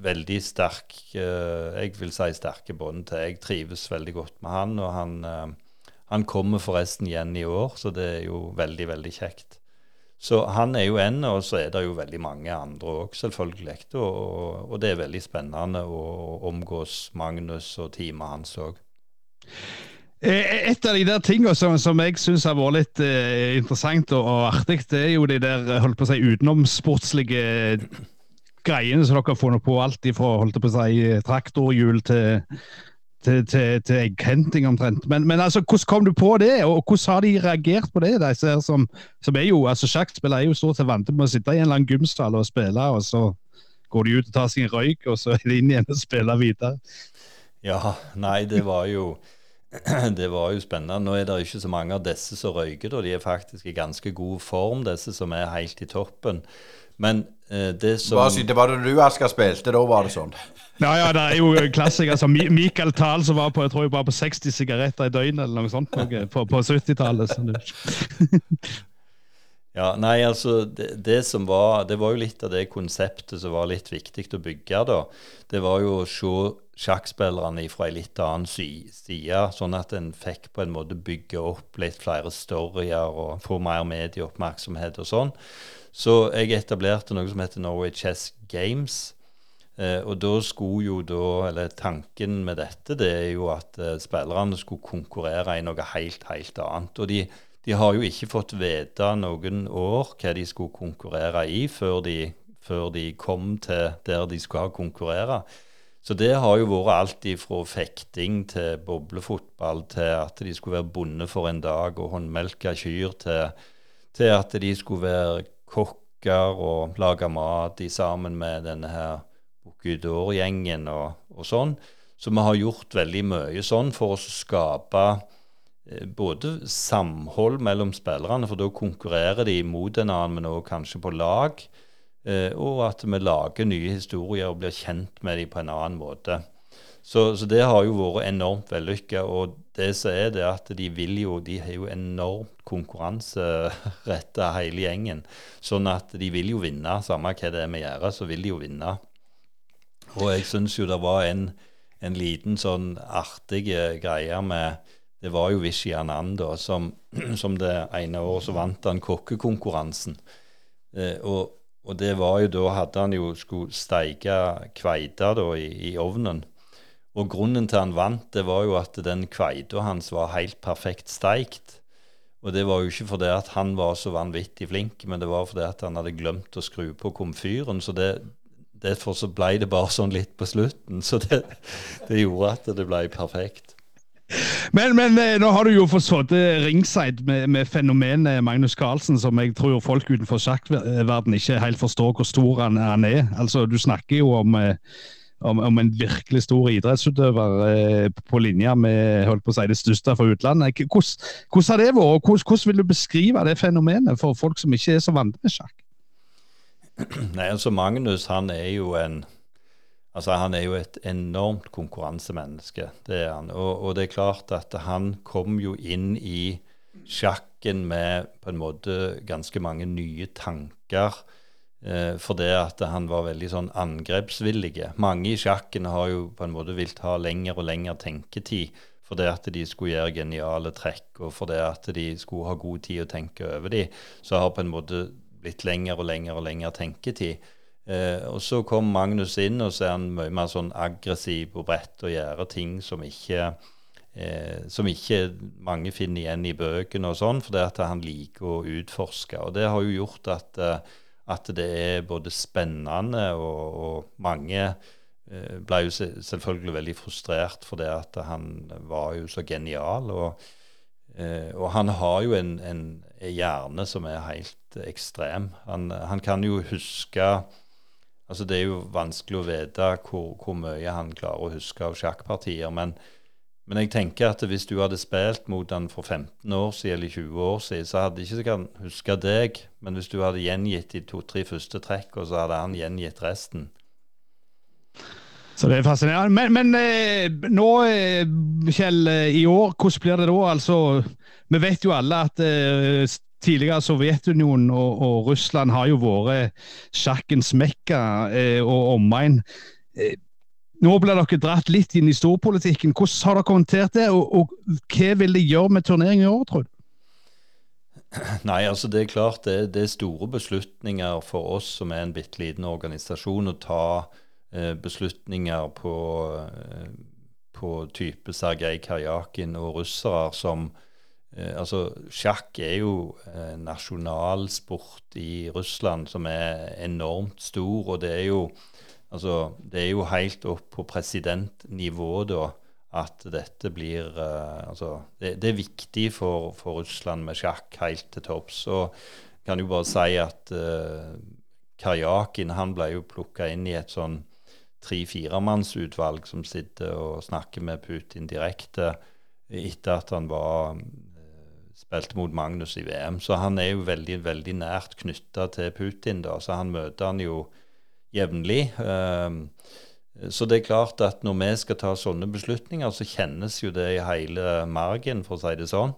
veldig sterk uh, Jeg vil si sterke bånd til. Jeg trives veldig godt med han, og han, eh, han kommer forresten igjen i år, så det er jo veldig, veldig kjekt. Så han er jo en, og så er det jo veldig mange andre òg, selvfølgelig. Og, og, det er veldig spennende å omgås Magnus og teamet hans òg. Eh, et av de der tingene som, som jeg syns har vært litt eh, interessant og, og, artig, det er jo de der holdt på å si, utenomsportslige greiene som dere har funnet på. Alt fra holdt på å si, traktorhjul til, til, til, til egghenting omtrent. Men, men, altså, hvordan kom du på det, og hvordan har de reagert på det? disse som, som er jo, altså Sjakkspillere er jo stort sett vant til å sitte i en eller annen gymstall og spille, og så går de ut og tar seg en røyk, og så er de inn igjen og spiller videre. Ja, nei, det var jo det var jo spennende. Nå er det ikke så mange av disse som røyker, og de er faktisk i ganske god form, disse som er helt i toppen. Men eh, det som Det var da du, Asker, spilte, da var det sånn? Ja, ja, det er jo klassiker. Altså, Michael Thal som var på jeg tror jeg bare på 60 sigaretter i døgnet eller noe sånt noe, på, på 70-tallet. ja, nei, altså det, det, som var Det var jo litt av det konseptet som var litt viktig å bygge, da. Det var jo å se sjakkspillerne fra en litt annen side, sånn at en fikk på en måte bygge opp litt flere storyer og få mer medieoppmerksomhet og sånn. Så jeg etablerte noe som heter Norway Chess Games. Eh, og da skulle jo da, eller tanken med dette, det er jo at eh, spillerne skulle konkurrere i noe helt, helt annet. Og de, de har jo ikke fått vite noen år hva de skulle konkurrere i, før de, før de kom til der de skal konkurrere. Så det har jo vært alt fra fekting til boblefotball til at de skulle være bonde for en dag og håndmelke kyr, til, til, at de skulle være kokker og lage mat i sammen med denne her Bocuse og, og sånn. Så vi har gjort veldig mye sånn for å skape eh, både samhold mellom spillerne, for da konkurrerer de mot en annen, men også kanskje på lag. Eh, og at vi lager nye historier og blir kjent med dem på en annen måte. Så, så det har jo vært enormt vellykka. Og det som er det at de vil jo De har jo enormt konkurranseretta hele gjengen. Sånn at de vil jo vinne. Samme hva det er vi gjør, så vil de jo vinne. Og jeg syns jo det var en, en liten sånn artig greie med Det var jo Vishy Ananda da, som, som, det ene året så vant han kokkekonkurransen. Eh, og, og, det var jo da hadde han jo skulle steike kveita da i, i ovnen. Og grunnen til han vant, det var jo at den kveita hans var helt perfekt steikt. Og det var jo ikke fordi at han var så vanvittig flink, men det var fordi at han hadde glemt å skru på komfyren. Så det, derfor så ble det bare sånn litt på slutten. Så det, det gjorde at det ble perfekt. Men, men eh, nå har du jo fått sittet ringside med, med, fenomenet Magnus Carlsen, som jeg tror folk utenfor sjakkverden ikke helt forstår hvor stor han, han er. Altså, Du snakker jo om eh, om, om, en virkelig stor idrettsutøver eh, på linje med holdt på å si, det største fra utlandet. Hvordan, hvordan har det vært, og hvordan, hvordan, vil du beskrive det fenomenet for folk som ikke er så vant med sjakk? Nei, altså Magnus han er jo en altså han er jo et enormt konkurransemenneske. det er han. Og, og det er klart at han kom jo inn i sjakken med på en måte ganske mange nye tanker Eh, for det at han var veldig sånn angrepsvillige. Mange i sjakken har jo på en måte vilt ha lengre og lengre tenketid for det at de skulle gjøre geniale trekk, og for det at de skulle ha god tid å tenke over de, så har på en måte blitt lengre og lengre og lengre tenketid. Eh, og så kom Magnus inn, og så er han mye mer sånn aggressiv på brett og gjør ting som ikke eh, som ikke mange finner igjen i bøkene og sånn, fordi at han liker å utforske. Og det har jo gjort at eh, at det er både spennende og, og mange eh, ble jo selvfølgelig veldig frustrert for det at han var jo så genial. Og, eh, og han har jo en, en, hjerne som er helt ekstrem. Han, han, kan jo huske Altså Det er jo vanskelig å vite hvor, hvor mye han klarer å huske av sjakkpartier. men men jeg tenker at hvis du hadde spilt mot han for 15 år siden eller 20 år siden, så hadde ikke han huska deg, men hvis du hadde gjengitt de to-tre første trekkene, så hadde han gjengitt resten. Så det er fascinerende. Men, men eh, nå, eh, Kjell, eh, i år, hvordan blir det da? Altså, vi vet jo alle at tidligere Sovjetunionen og, og, Russland har jo vært sjakkens mekka og omegn. Nå blir dere dratt litt inn i storpolitikken. Hvordan har dere håndtert det, og, og hva vil det gjøre med turneringen i år, tror du? Nei, altså det er klart det, det, er store beslutninger for oss som er en bitte liten organisasjon, å ta eh, beslutninger på, eh, på type Sergej Karjakin og russere som eh, Altså, sjakk er jo eh, nasjonalsport i Russland som er enormt stor, og det er jo Altså, det er jo helt opp på presidentnivå da at dette blir uh, Altså, det, det, er viktig for, for, Russland med sjakk helt til topps. Og kan jo bare si at uh, Karjakin han ble jo plukka inn i et sånn tre-firemannsutvalg som sitter og snakker med Putin direkte etter at han var uh, spilte mot Magnus i VM. Så han er jo veldig, veldig nært knytta til Putin, da. Så han møter han jo jevnlig. Ehm, så det er klart at når vi skal ta sånne beslutninger, så kjennes jo det i hele margen, for å si det sånn.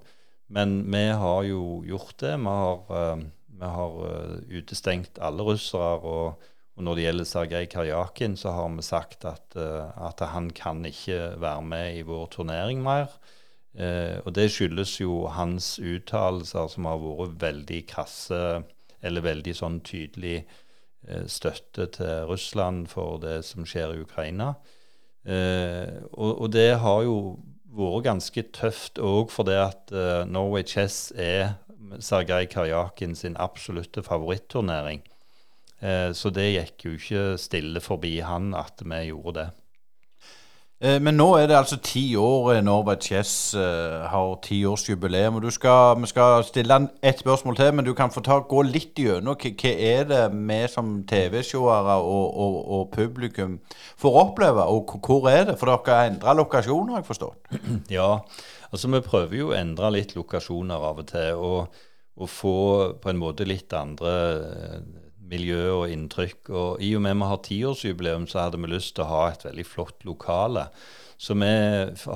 Men vi har jo gjort det. Vi har, ehm, vi har eh, utestengt alle russere. Og, og, når det gjelder Sergej Karjakin, så har vi sagt at, eh, at, han kan ikke være med i vår turnering mer. Eh, og det skyldes jo hans uttalelser som har vært veldig krasse, eller veldig sånn tydelig støtte til Russland for det som skjer i Ukraina. Eh, og, og, det har jo vært ganske tøft òg fordi at uh, Norway Chess er Sergej Karjakin sin absolutte favoritturnering. Så det gikk jo ikke stille forbi han at vi gjorde det. Eh, men nå er det altså ti år eh, Norway Chess uh, har tiårsjubileum. og skal, Vi skal stille ett spørsmål til, men du kan få ta, gå litt gjennom hva er det vi som TV-seere og, og, og, publikum får oppleve, og hvor er det? For dere har endra lokasjon, har jeg forstått? Ja, altså vi prøver jo å endre litt lokasjoner av og til. og, og få på en måte litt andre miljø og inntrykk. Og i og med vi har tiårsjubileum, så hadde vi lyst til å ha et veldig flott lokale. Så vi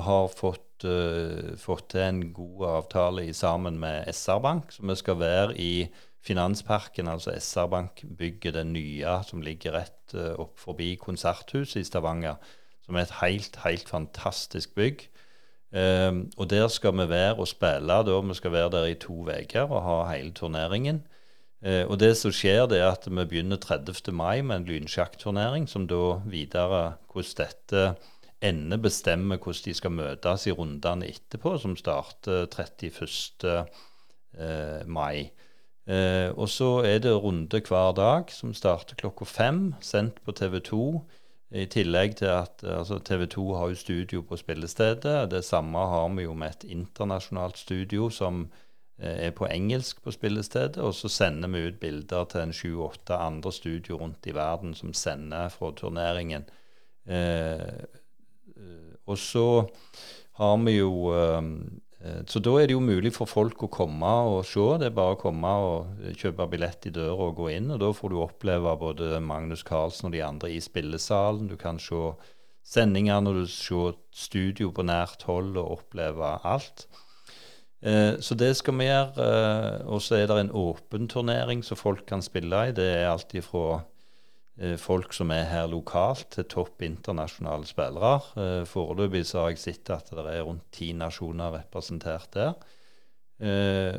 har fått, uh, fått til en god avtale sammen med SR Bank. Så vi skal være i Finansparken, altså SR-Bank, bygger det nye som ligger rett uh, opp forbi Konserthuset i Stavanger. Som er et helt, helt fantastisk bygg. Um, og der skal vi være og spille. da Vi skal være der i to uker og ha hele turneringen. Uh, og det som skjer, det er at vi begynner 30. mai med en lynsjakkturnering, som da videre hvordan dette ender, bestemmer hvordan de skal møtes i rundene etterpå, som starter 31. Uh, mai. Eh, og så er det runde hver dag som starter klokka fem, sendt på TV 2. I tillegg til at eh, altså TV 2 har jo studio på spillestedet. Det samme har vi jo med et internasjonalt studio som eh, er på engelsk på spillestedet. Og så sender vi ut bilder til en sju-åtte andre studio rundt i verden som sender fra turneringen. Eh, og så har vi jo Eh, så da er det jo mulig for folk å komme og se. Det er bare å komme og kjøpe billett i døra og gå inn. Og da får du oppleve både Magnus Carlsen og de andre i spillesalen. Du kan se sendinger når du ser studio på nært hold og oppleve alt. Eh, så det skal vi gjøre. Eh, og så er det en åpen turnering som folk kan spille i. Det er alltid fra Eh, folk som er her lokalt, til topp internasjonale spillere. Foreløpig så har jeg sett at det er rundt ti nasjoner representert der.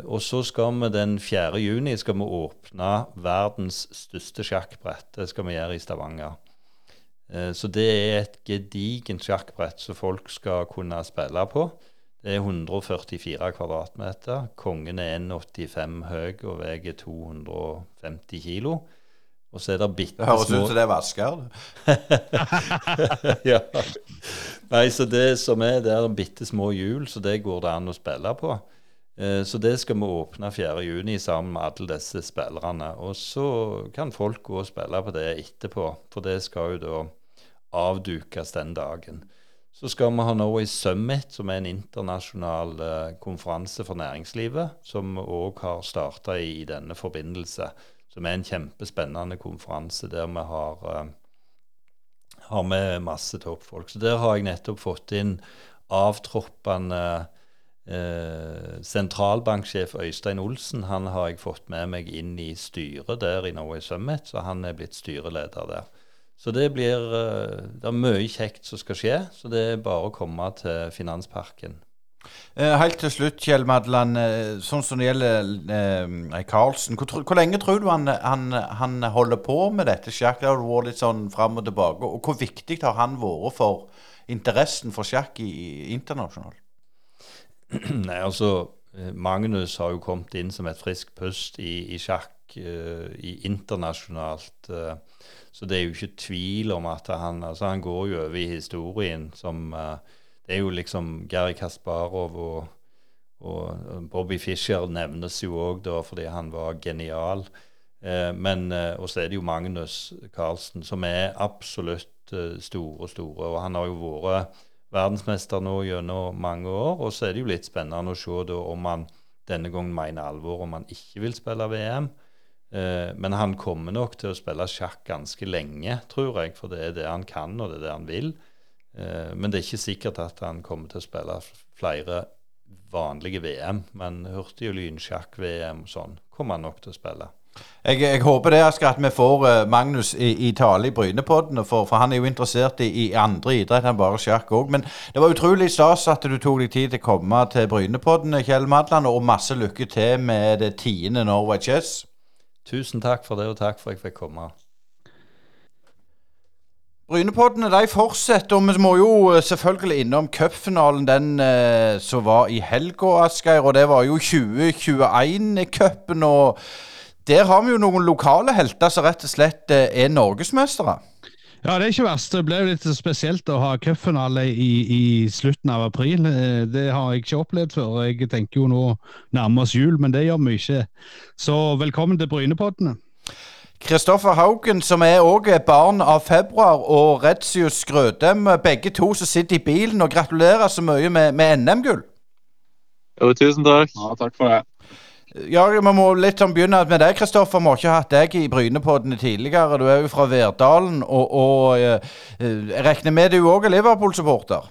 Og så skal vi den 4. juni åpne verdens største sjakkbrett. Det skal vi gjøre i Stavanger. Så det er et gedigent sjakkbrett som folk skal kunne spille på. Det er 144 kvadratmeter. Kongen er 1,85 høy og veier 250 kilo. Og så er det bitte små Det høres ut som det er vasker. ja. Nei, så det som er, det er bitte små hjul, så det går det an å spille på. Eh, så det skal vi åpne 4.6 sammen med alle disse spillerne. Og så kan folk gå og spille på det etterpå, for det skal jo da avdukes den dagen. Så skal vi ha Norway Summit, som er en internasjonal eh, konferanse for næringslivet, som òg har starta i, i denne forbindelse som er en kjempespennende konferanse der vi har, uh, har med masse toppfolk. Så der har jeg nettopp fått inn avtroppende uh, sentralbanksjef Øystein Olsen. Han har jeg fått med meg inn i styret der i Norway Summit, så han er blitt styreleder der. Så det blir uh, Det er mye kjekt som skal skje, så det er bare å komme til Finansparken. Eh, helt til slutt, Kjell Madland. Eh, sånn som det gjelder eh, Karlsen. Hvor, hvor, lenge tror du han, han, han, holder på med dette sjakk? Det har vært litt sånn fram og tilbake. Og hvor viktig har han vært for interessen for sjakk i, i internasjonalt? Nei, altså eh, Magnus har jo kommet inn som et friskt pust i, i sjakk i internasjonalt. Uh, så det er jo ikke tvil om at han altså Han går jo over i historien som uh, det er jo liksom Gary Kasparov og, og Bobby Fischer nevnes jo òg da fordi han var genial. Eh, men eh, Og så er det jo Magnus Carlsen, som er absolutt eh, store, store. Og han har jo vært verdensmester nå gjennom mange år. Og så er det jo litt spennende å se da om han denne gangen mener alvor om han ikke vil spille VM. Eh, men han kommer nok til å spille sjakk ganske lenge, tror jeg, for det er det han kan, og det er det han vil. Eh, men det er ikke sikkert at han kommer til å spille flere vanlige VM. Men hurtig- og lynsjakk-VM og sånn kommer han nok til å spille. Jeg, jeg håper det Asker, at vi får uh, Magnus i, i tale i Brynepodden. for, for, han er jo interessert i, i andre idrett enn bare sjakk òg. Men det var utrolig stas at du tok deg tid til å komme til Brynepodden, Kjell Madland, og masse lykke til med det tiende Norway Chess. Tusen takk for det, og takk for at jeg fikk komme. Brynepoddene de fortsetter, og vi må jo eh, selvfølgelig innom cupfinalen, den eh, som var i helga, Asgeir. Og det var jo 2021-cupen. Og der har vi jo noen lokale helter som rett og slett eh, er norgesmestere. Ja, det er ikke verst. Det ble jo litt spesielt å ha cupfinale i, i, slutten av april. Eh, det har jeg ikke opplevd før. Jeg tenker jo nå nærmer oss jul, men det gjør vi ikke. Så velkommen til Brynepoddene. Kristoffer Haugen, som er òg barn av februar, og Redsius Skrødem. Begge to som sitter i bilen. Og gratulerer så mye med, med NM-gull. Jo, tusen takk. Ja, takk for det. Ja, Vi må litt sånn begynne med deg, Kristoffer. Vi har ikke hatt deg i Brynepoddene tidligere. Du er jo fra Verdalen. Og, og eh, jeg regner med du òg er Liverpool-supporter?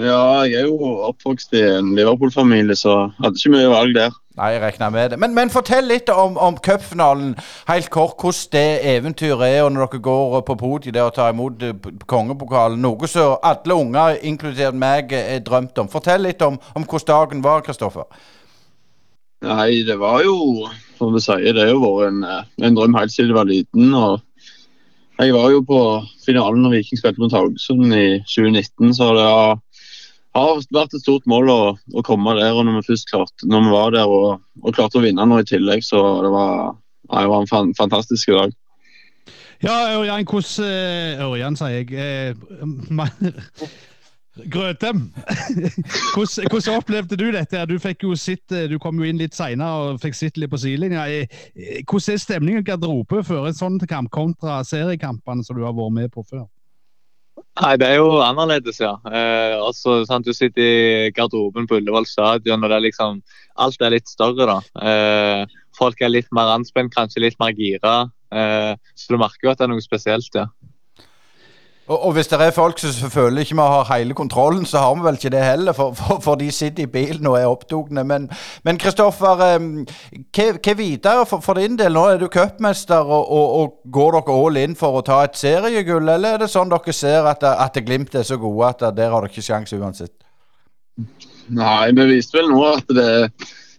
Ja, jeg er jo oppvokst i en Liverpool-familie, så hadde ikke mye valg der. Nei, jeg regner med det. Men, men fortell litt om, om cupfinalen, helt kort. Hvordan det eventyret er når dere går på podiet der og tar imot eh, kongepokalen. Noe som alle unger, inkludert meg, er drømt om. Fortell litt om, om hvordan dagen var, Kristoffer. Nei, det var jo, som du sier, det har jo vært en, eh, en drøm helt siden jeg var liten. og Jeg var jo på finalen når Viking spilte mot Haugesund i 2019, så det har, har vært et stort mål å, å komme der. og Når vi først klarte, når vi var der og, og klarte å vinne nå i tillegg, så det var, det var en fan, fantastisk dag. Ja, Ørjan, hvordan eh, Ørjan, sier jeg. Eh, Grøtem. hvordan, hvordan opplevde du dette? Du sitt, eh, du kom jo inn litt seinere og fikk sitte litt på sidelinja. Eh, eh, Hvordan er stemningen i garderoben før en sånn kamp kontra seriekampene som du har vært med på før? Nei, det er jo annerledes, ja. Eh, også, sant, du sitter i garderoben på Ullevål stadion, og er liksom, alt er litt større. da. Eh, folk er litt mer anspent, kanskje litt mer gira. Eh, så du merker jo at det er noe spesielt, ja. Og, og hvis det er folk som føler ikke har hele kontrollen, så har vi vel ikke det heller, for, for, for de sitter i bilen og er opptatt. Men, Kristoffer, hva, hva videre for, for din del? Nå er du cupmester, og, og, og går dere all in for å ta et seriegull, eller er det sånn dere ser at, at Glimt er så gode at der har dere ikke sjanse uansett? Nei, vi viste vel nå at det,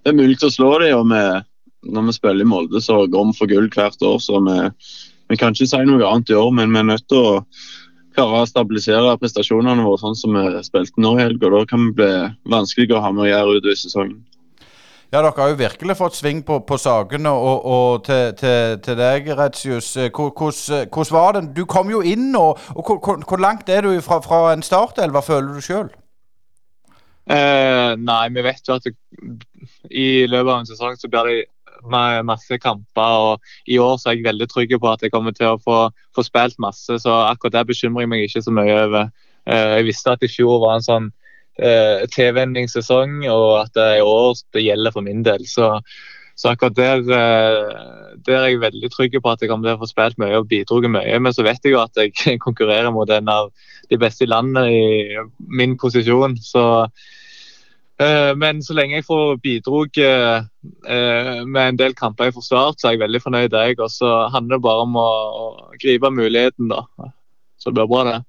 det er mulig å slå dem. Og vi, når vi spiller i Molde, så går vi for gull hvert år. Så vi, vi kan ikke si noe annet i år, men vi er nødt til å klare å stabilisere prestasjonene våre sånn som vi spilte nå i helga. Da kan vi bli vanskelig å ha med å gjøre utover sesongen. Ja, dere har jo virkelig fått sving på, på sakene, og, og til, til, til deg, Retsius. eh, Hvordan hvordan var det? Du kom jo inn, og, og hvor, langt er du fra, fra en hva føler du sjøl? Eh, nei, vi vet jo at det, i løpet av en sesong så blir det masse kamper. og I år så er jeg veldig trygg på at jeg kommer til å få, få spilt masse, så akkurat det bekymrer jeg meg ikke så mye over. Eh, jeg visste at i fjor var en sånn eh, tilvenningssesong, og at det i år det gjelder for min del. Så, så akkurat der, eh, der er jeg veldig trygg på at jeg kommer til å få spilt mye og bidratt mye. Men så vet jeg jo at jeg konkurrerer mot en av de beste i landet i min posisjon. så Eh, Men så lenge jeg får bidrog eh, eh, med en del kamper jeg får start, så er jeg veldig fornøyd. Jeg. Og så handler det bare om å, gripe muligheten, da. Så det blir bra, det.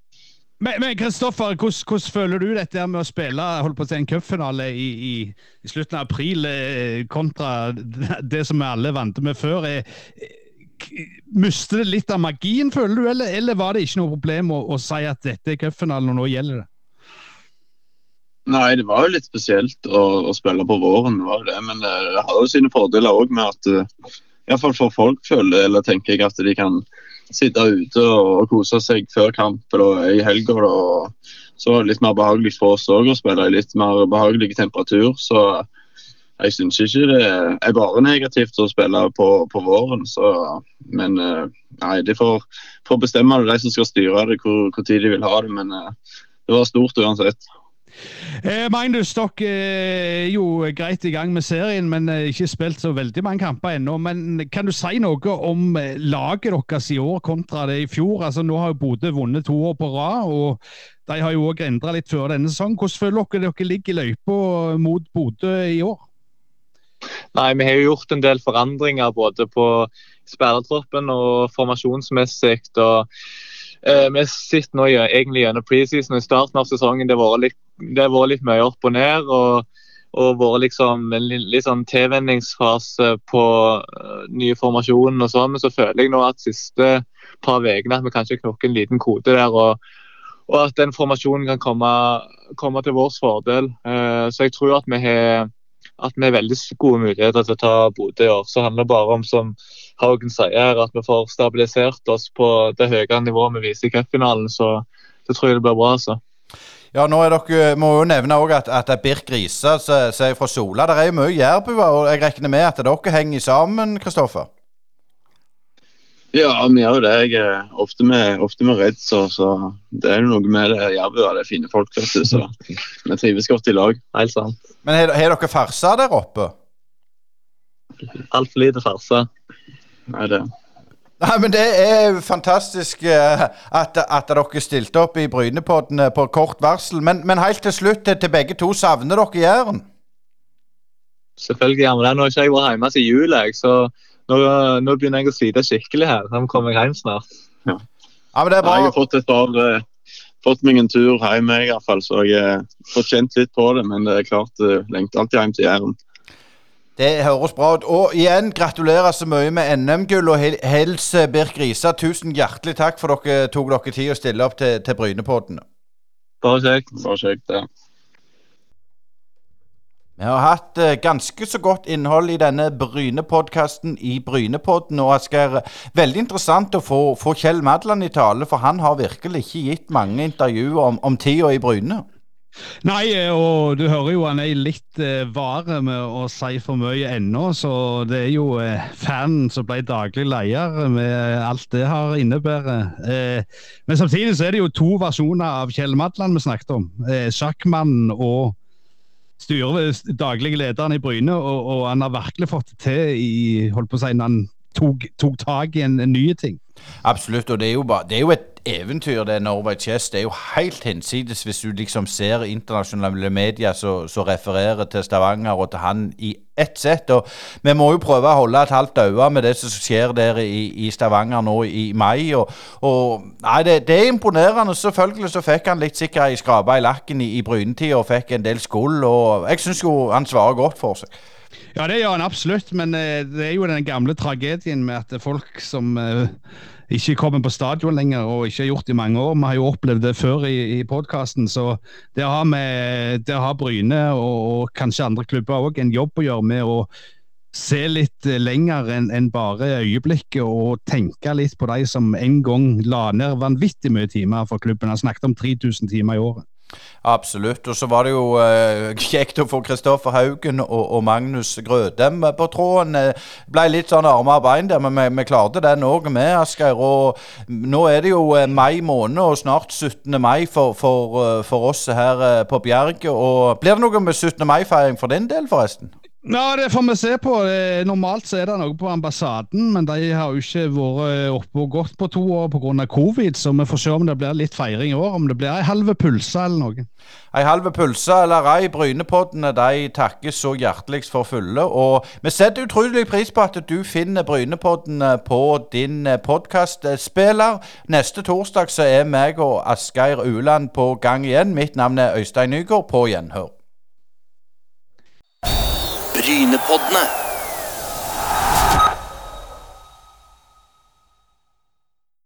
Men Kristoffer, hvordan, hvordan føler du dette med å spille holdt på å si, en cupfinale i, i, i slutten av april eh, kontra det som vi alle vant med før? Er, Mister det litt av magien, føler du, eller, eller var det ikke noe problem å, å si at dette er cupfinalen og nå gjelder det? Nei, det var jo litt spesielt å, å spille på våren, var det. Men det, det har jo sine fordeler òg med at uh, iallfall for folk føler eller tenker jeg at de kan sitte ute og, kose seg før kamp eller i helga. Så var det litt mer behagelig for oss òg å spille i litt mer behagelig temperatur. Så jeg syns ikke det er bare negativt å spille på, på våren. Så, men uh, nei, de får, får bestemme det, de som skal styre det, hvor, hvor tid de vil ha det. Men uh, det var stort uansett. Eh, Magnus, dere er jo greit i gang med serien, men eh, ikke spilt så veldig mange kamper ennå. Men kan du si noe om eh, laget deres i år kontra det i fjor? Altså, nå har jo Bodø vunnet to år på rad, og de har jo òg endra litt før denne sesongen. Hvordan føler dere dere ligger i løypa mot Bodø i år? Nei, vi har jo gjort en del forandringer både på spillertroppen og formasjonsmessig. og eh, Vi sitter nå egentlig gjennom preseason og i starten av sesongen. Det har vært litt, det har vært litt mye opp og ned. og og vært liksom en li- litt sånn tilvenningsfase på eh, nye formasjoner og sånn. Men så føler jeg nå at siste par ukene at vi kanskje knokker en liten kode der. og og at den formasjonen kan komme, komme til vår fordel. Eh, så jeg tror at vi har at vi har veldig gode muligheter til å ta Bodø i år. Så handler det bare om, som Haugen sier, at vi får stabilisert oss på det høyere nivået vi viser i cupfinalen. Så det tror jeg det blir bra. altså. Ja, nå er dere, må jo nevne også at, at det er Birk Risa som er fra Sola. Det er jo mye jærbuer, og jeg regner med at dere henger sammen, Kristoffer? Ja, vi gjør jo det. Jeg er ofte med, ofte med Redd, så, så det er jo noe med det. Jærbuer det er fine folk, vet du, så vi trives godt i lag. Helt sant. Men har, har dere farsa der oppe? Altfor lite farsa. Nei, det. Nei, men Det er fantastisk uh, at, at, dere stilte opp i Brynepodden på kort varsel. Men, men helt til slutt, til, til begge to, savner dere Jæren? Selvfølgelig gjør vi det. Nå har ikke jeg vært hjemme til jul, så nå, nå, begynner jeg å slite skikkelig her. Nå kommer jeg hjem snart. Ja. ja men det er bra. Jeg har fått et par uh, fått meg en tur hjem, i hvert fall, så jeg har fått kjent litt på det. Men det er klart, uh, lengter alltid hjem til Jæren. Det høres bra ut. Og igjen, gratulerer så mye med NM-gull. Og hils Birk Risa, tusen hjertelig takk for dere tok dere tid å stille opp til, til Brynepodden. Bare kjekt. Bare kjekt, ja. Vi har hatt uh, ganske så godt innhold i denne Bryne-podkasten i Brynepodden. Og Asgeir, veldig interessant å få, få Kjell Madland i tale, for han har virkelig ikke gitt mange intervjuer om, om tida i Bryne. Nei, eh, og du hører jo han er litt eh, vare med å si for mye ennå, så det er jo eh, fanen som ble daglig leder med alt det har innebærer. Eh, men samtidig så er det jo to versjoner av Kjell Madland vi snakket om. Eh, Sjakkmannen og styre, daglig lederen i Bryne, og, og, han har virkelig fått det til i holdt på å si, når han tok, tak i en, en ny ting. Absolutt, og det er jo, bare, det er jo et eventyr, det Norway Chess. Det er jo helt hinsides hvis du liksom ser internasjonale medier som refererer til Stavanger og til han i ett sett. Og vi må jo prøve å holde et halvt øye med det som skjer der i, i Stavanger nå i mai. Og, og nei, det, det, er imponerende. Selvfølgelig så fikk han litt sikkert ei skrape i lakken i, i brynetida og fikk en del skull. Og jeg syns jo han svarer godt for seg. Ja, det gjør han absolutt, men eh, det er jo den gamle tragedien med at folk som eh, ikke kommer på stadion lenger og ikke har gjort det i mange år. Vi har jo opplevd det før i, i podkasten. Så det har, vi, der har Bryne og, og, kanskje andre klubber òg en jobb å gjøre med å se litt lenger enn en bare øyeblikket og tenke litt på de som en gang la ned vanvittig mye timer for klubben. Han snakket om 3000 timer i året. Absolutt. Og så var det jo uh, kjekt å få Kristoffer Haugen og, og, Magnus Grødem på tråden. Eh, ble litt sånn armer og bein der, men vi, vi klarte den òg med, Asgeir. Og nå er det jo uh, mai måned, og snart 17. mai for, for, uh, for oss her på Bjerget. Og blir det noe med 17. mai-feiring for din del, forresten? Ja, Det får vi se på. Normalt så er det noe på ambassaden, men de har jo ikke vært oppe og gått på to år pga. covid, så vi får se om det blir litt feiring i år. Om det blir ei halve pølse eller noe. Ei halve pølse eller ei. Brynepoddene de takkes så hjerteligst for fulle. Og vi setter utrolig pris på at du finner Brynepoddene på din podkastspiller. Neste torsdag så er meg og Asgeir Uland på gang igjen. Mitt navn er Øystein Nygaard. På gjenhør. Brynepoddene.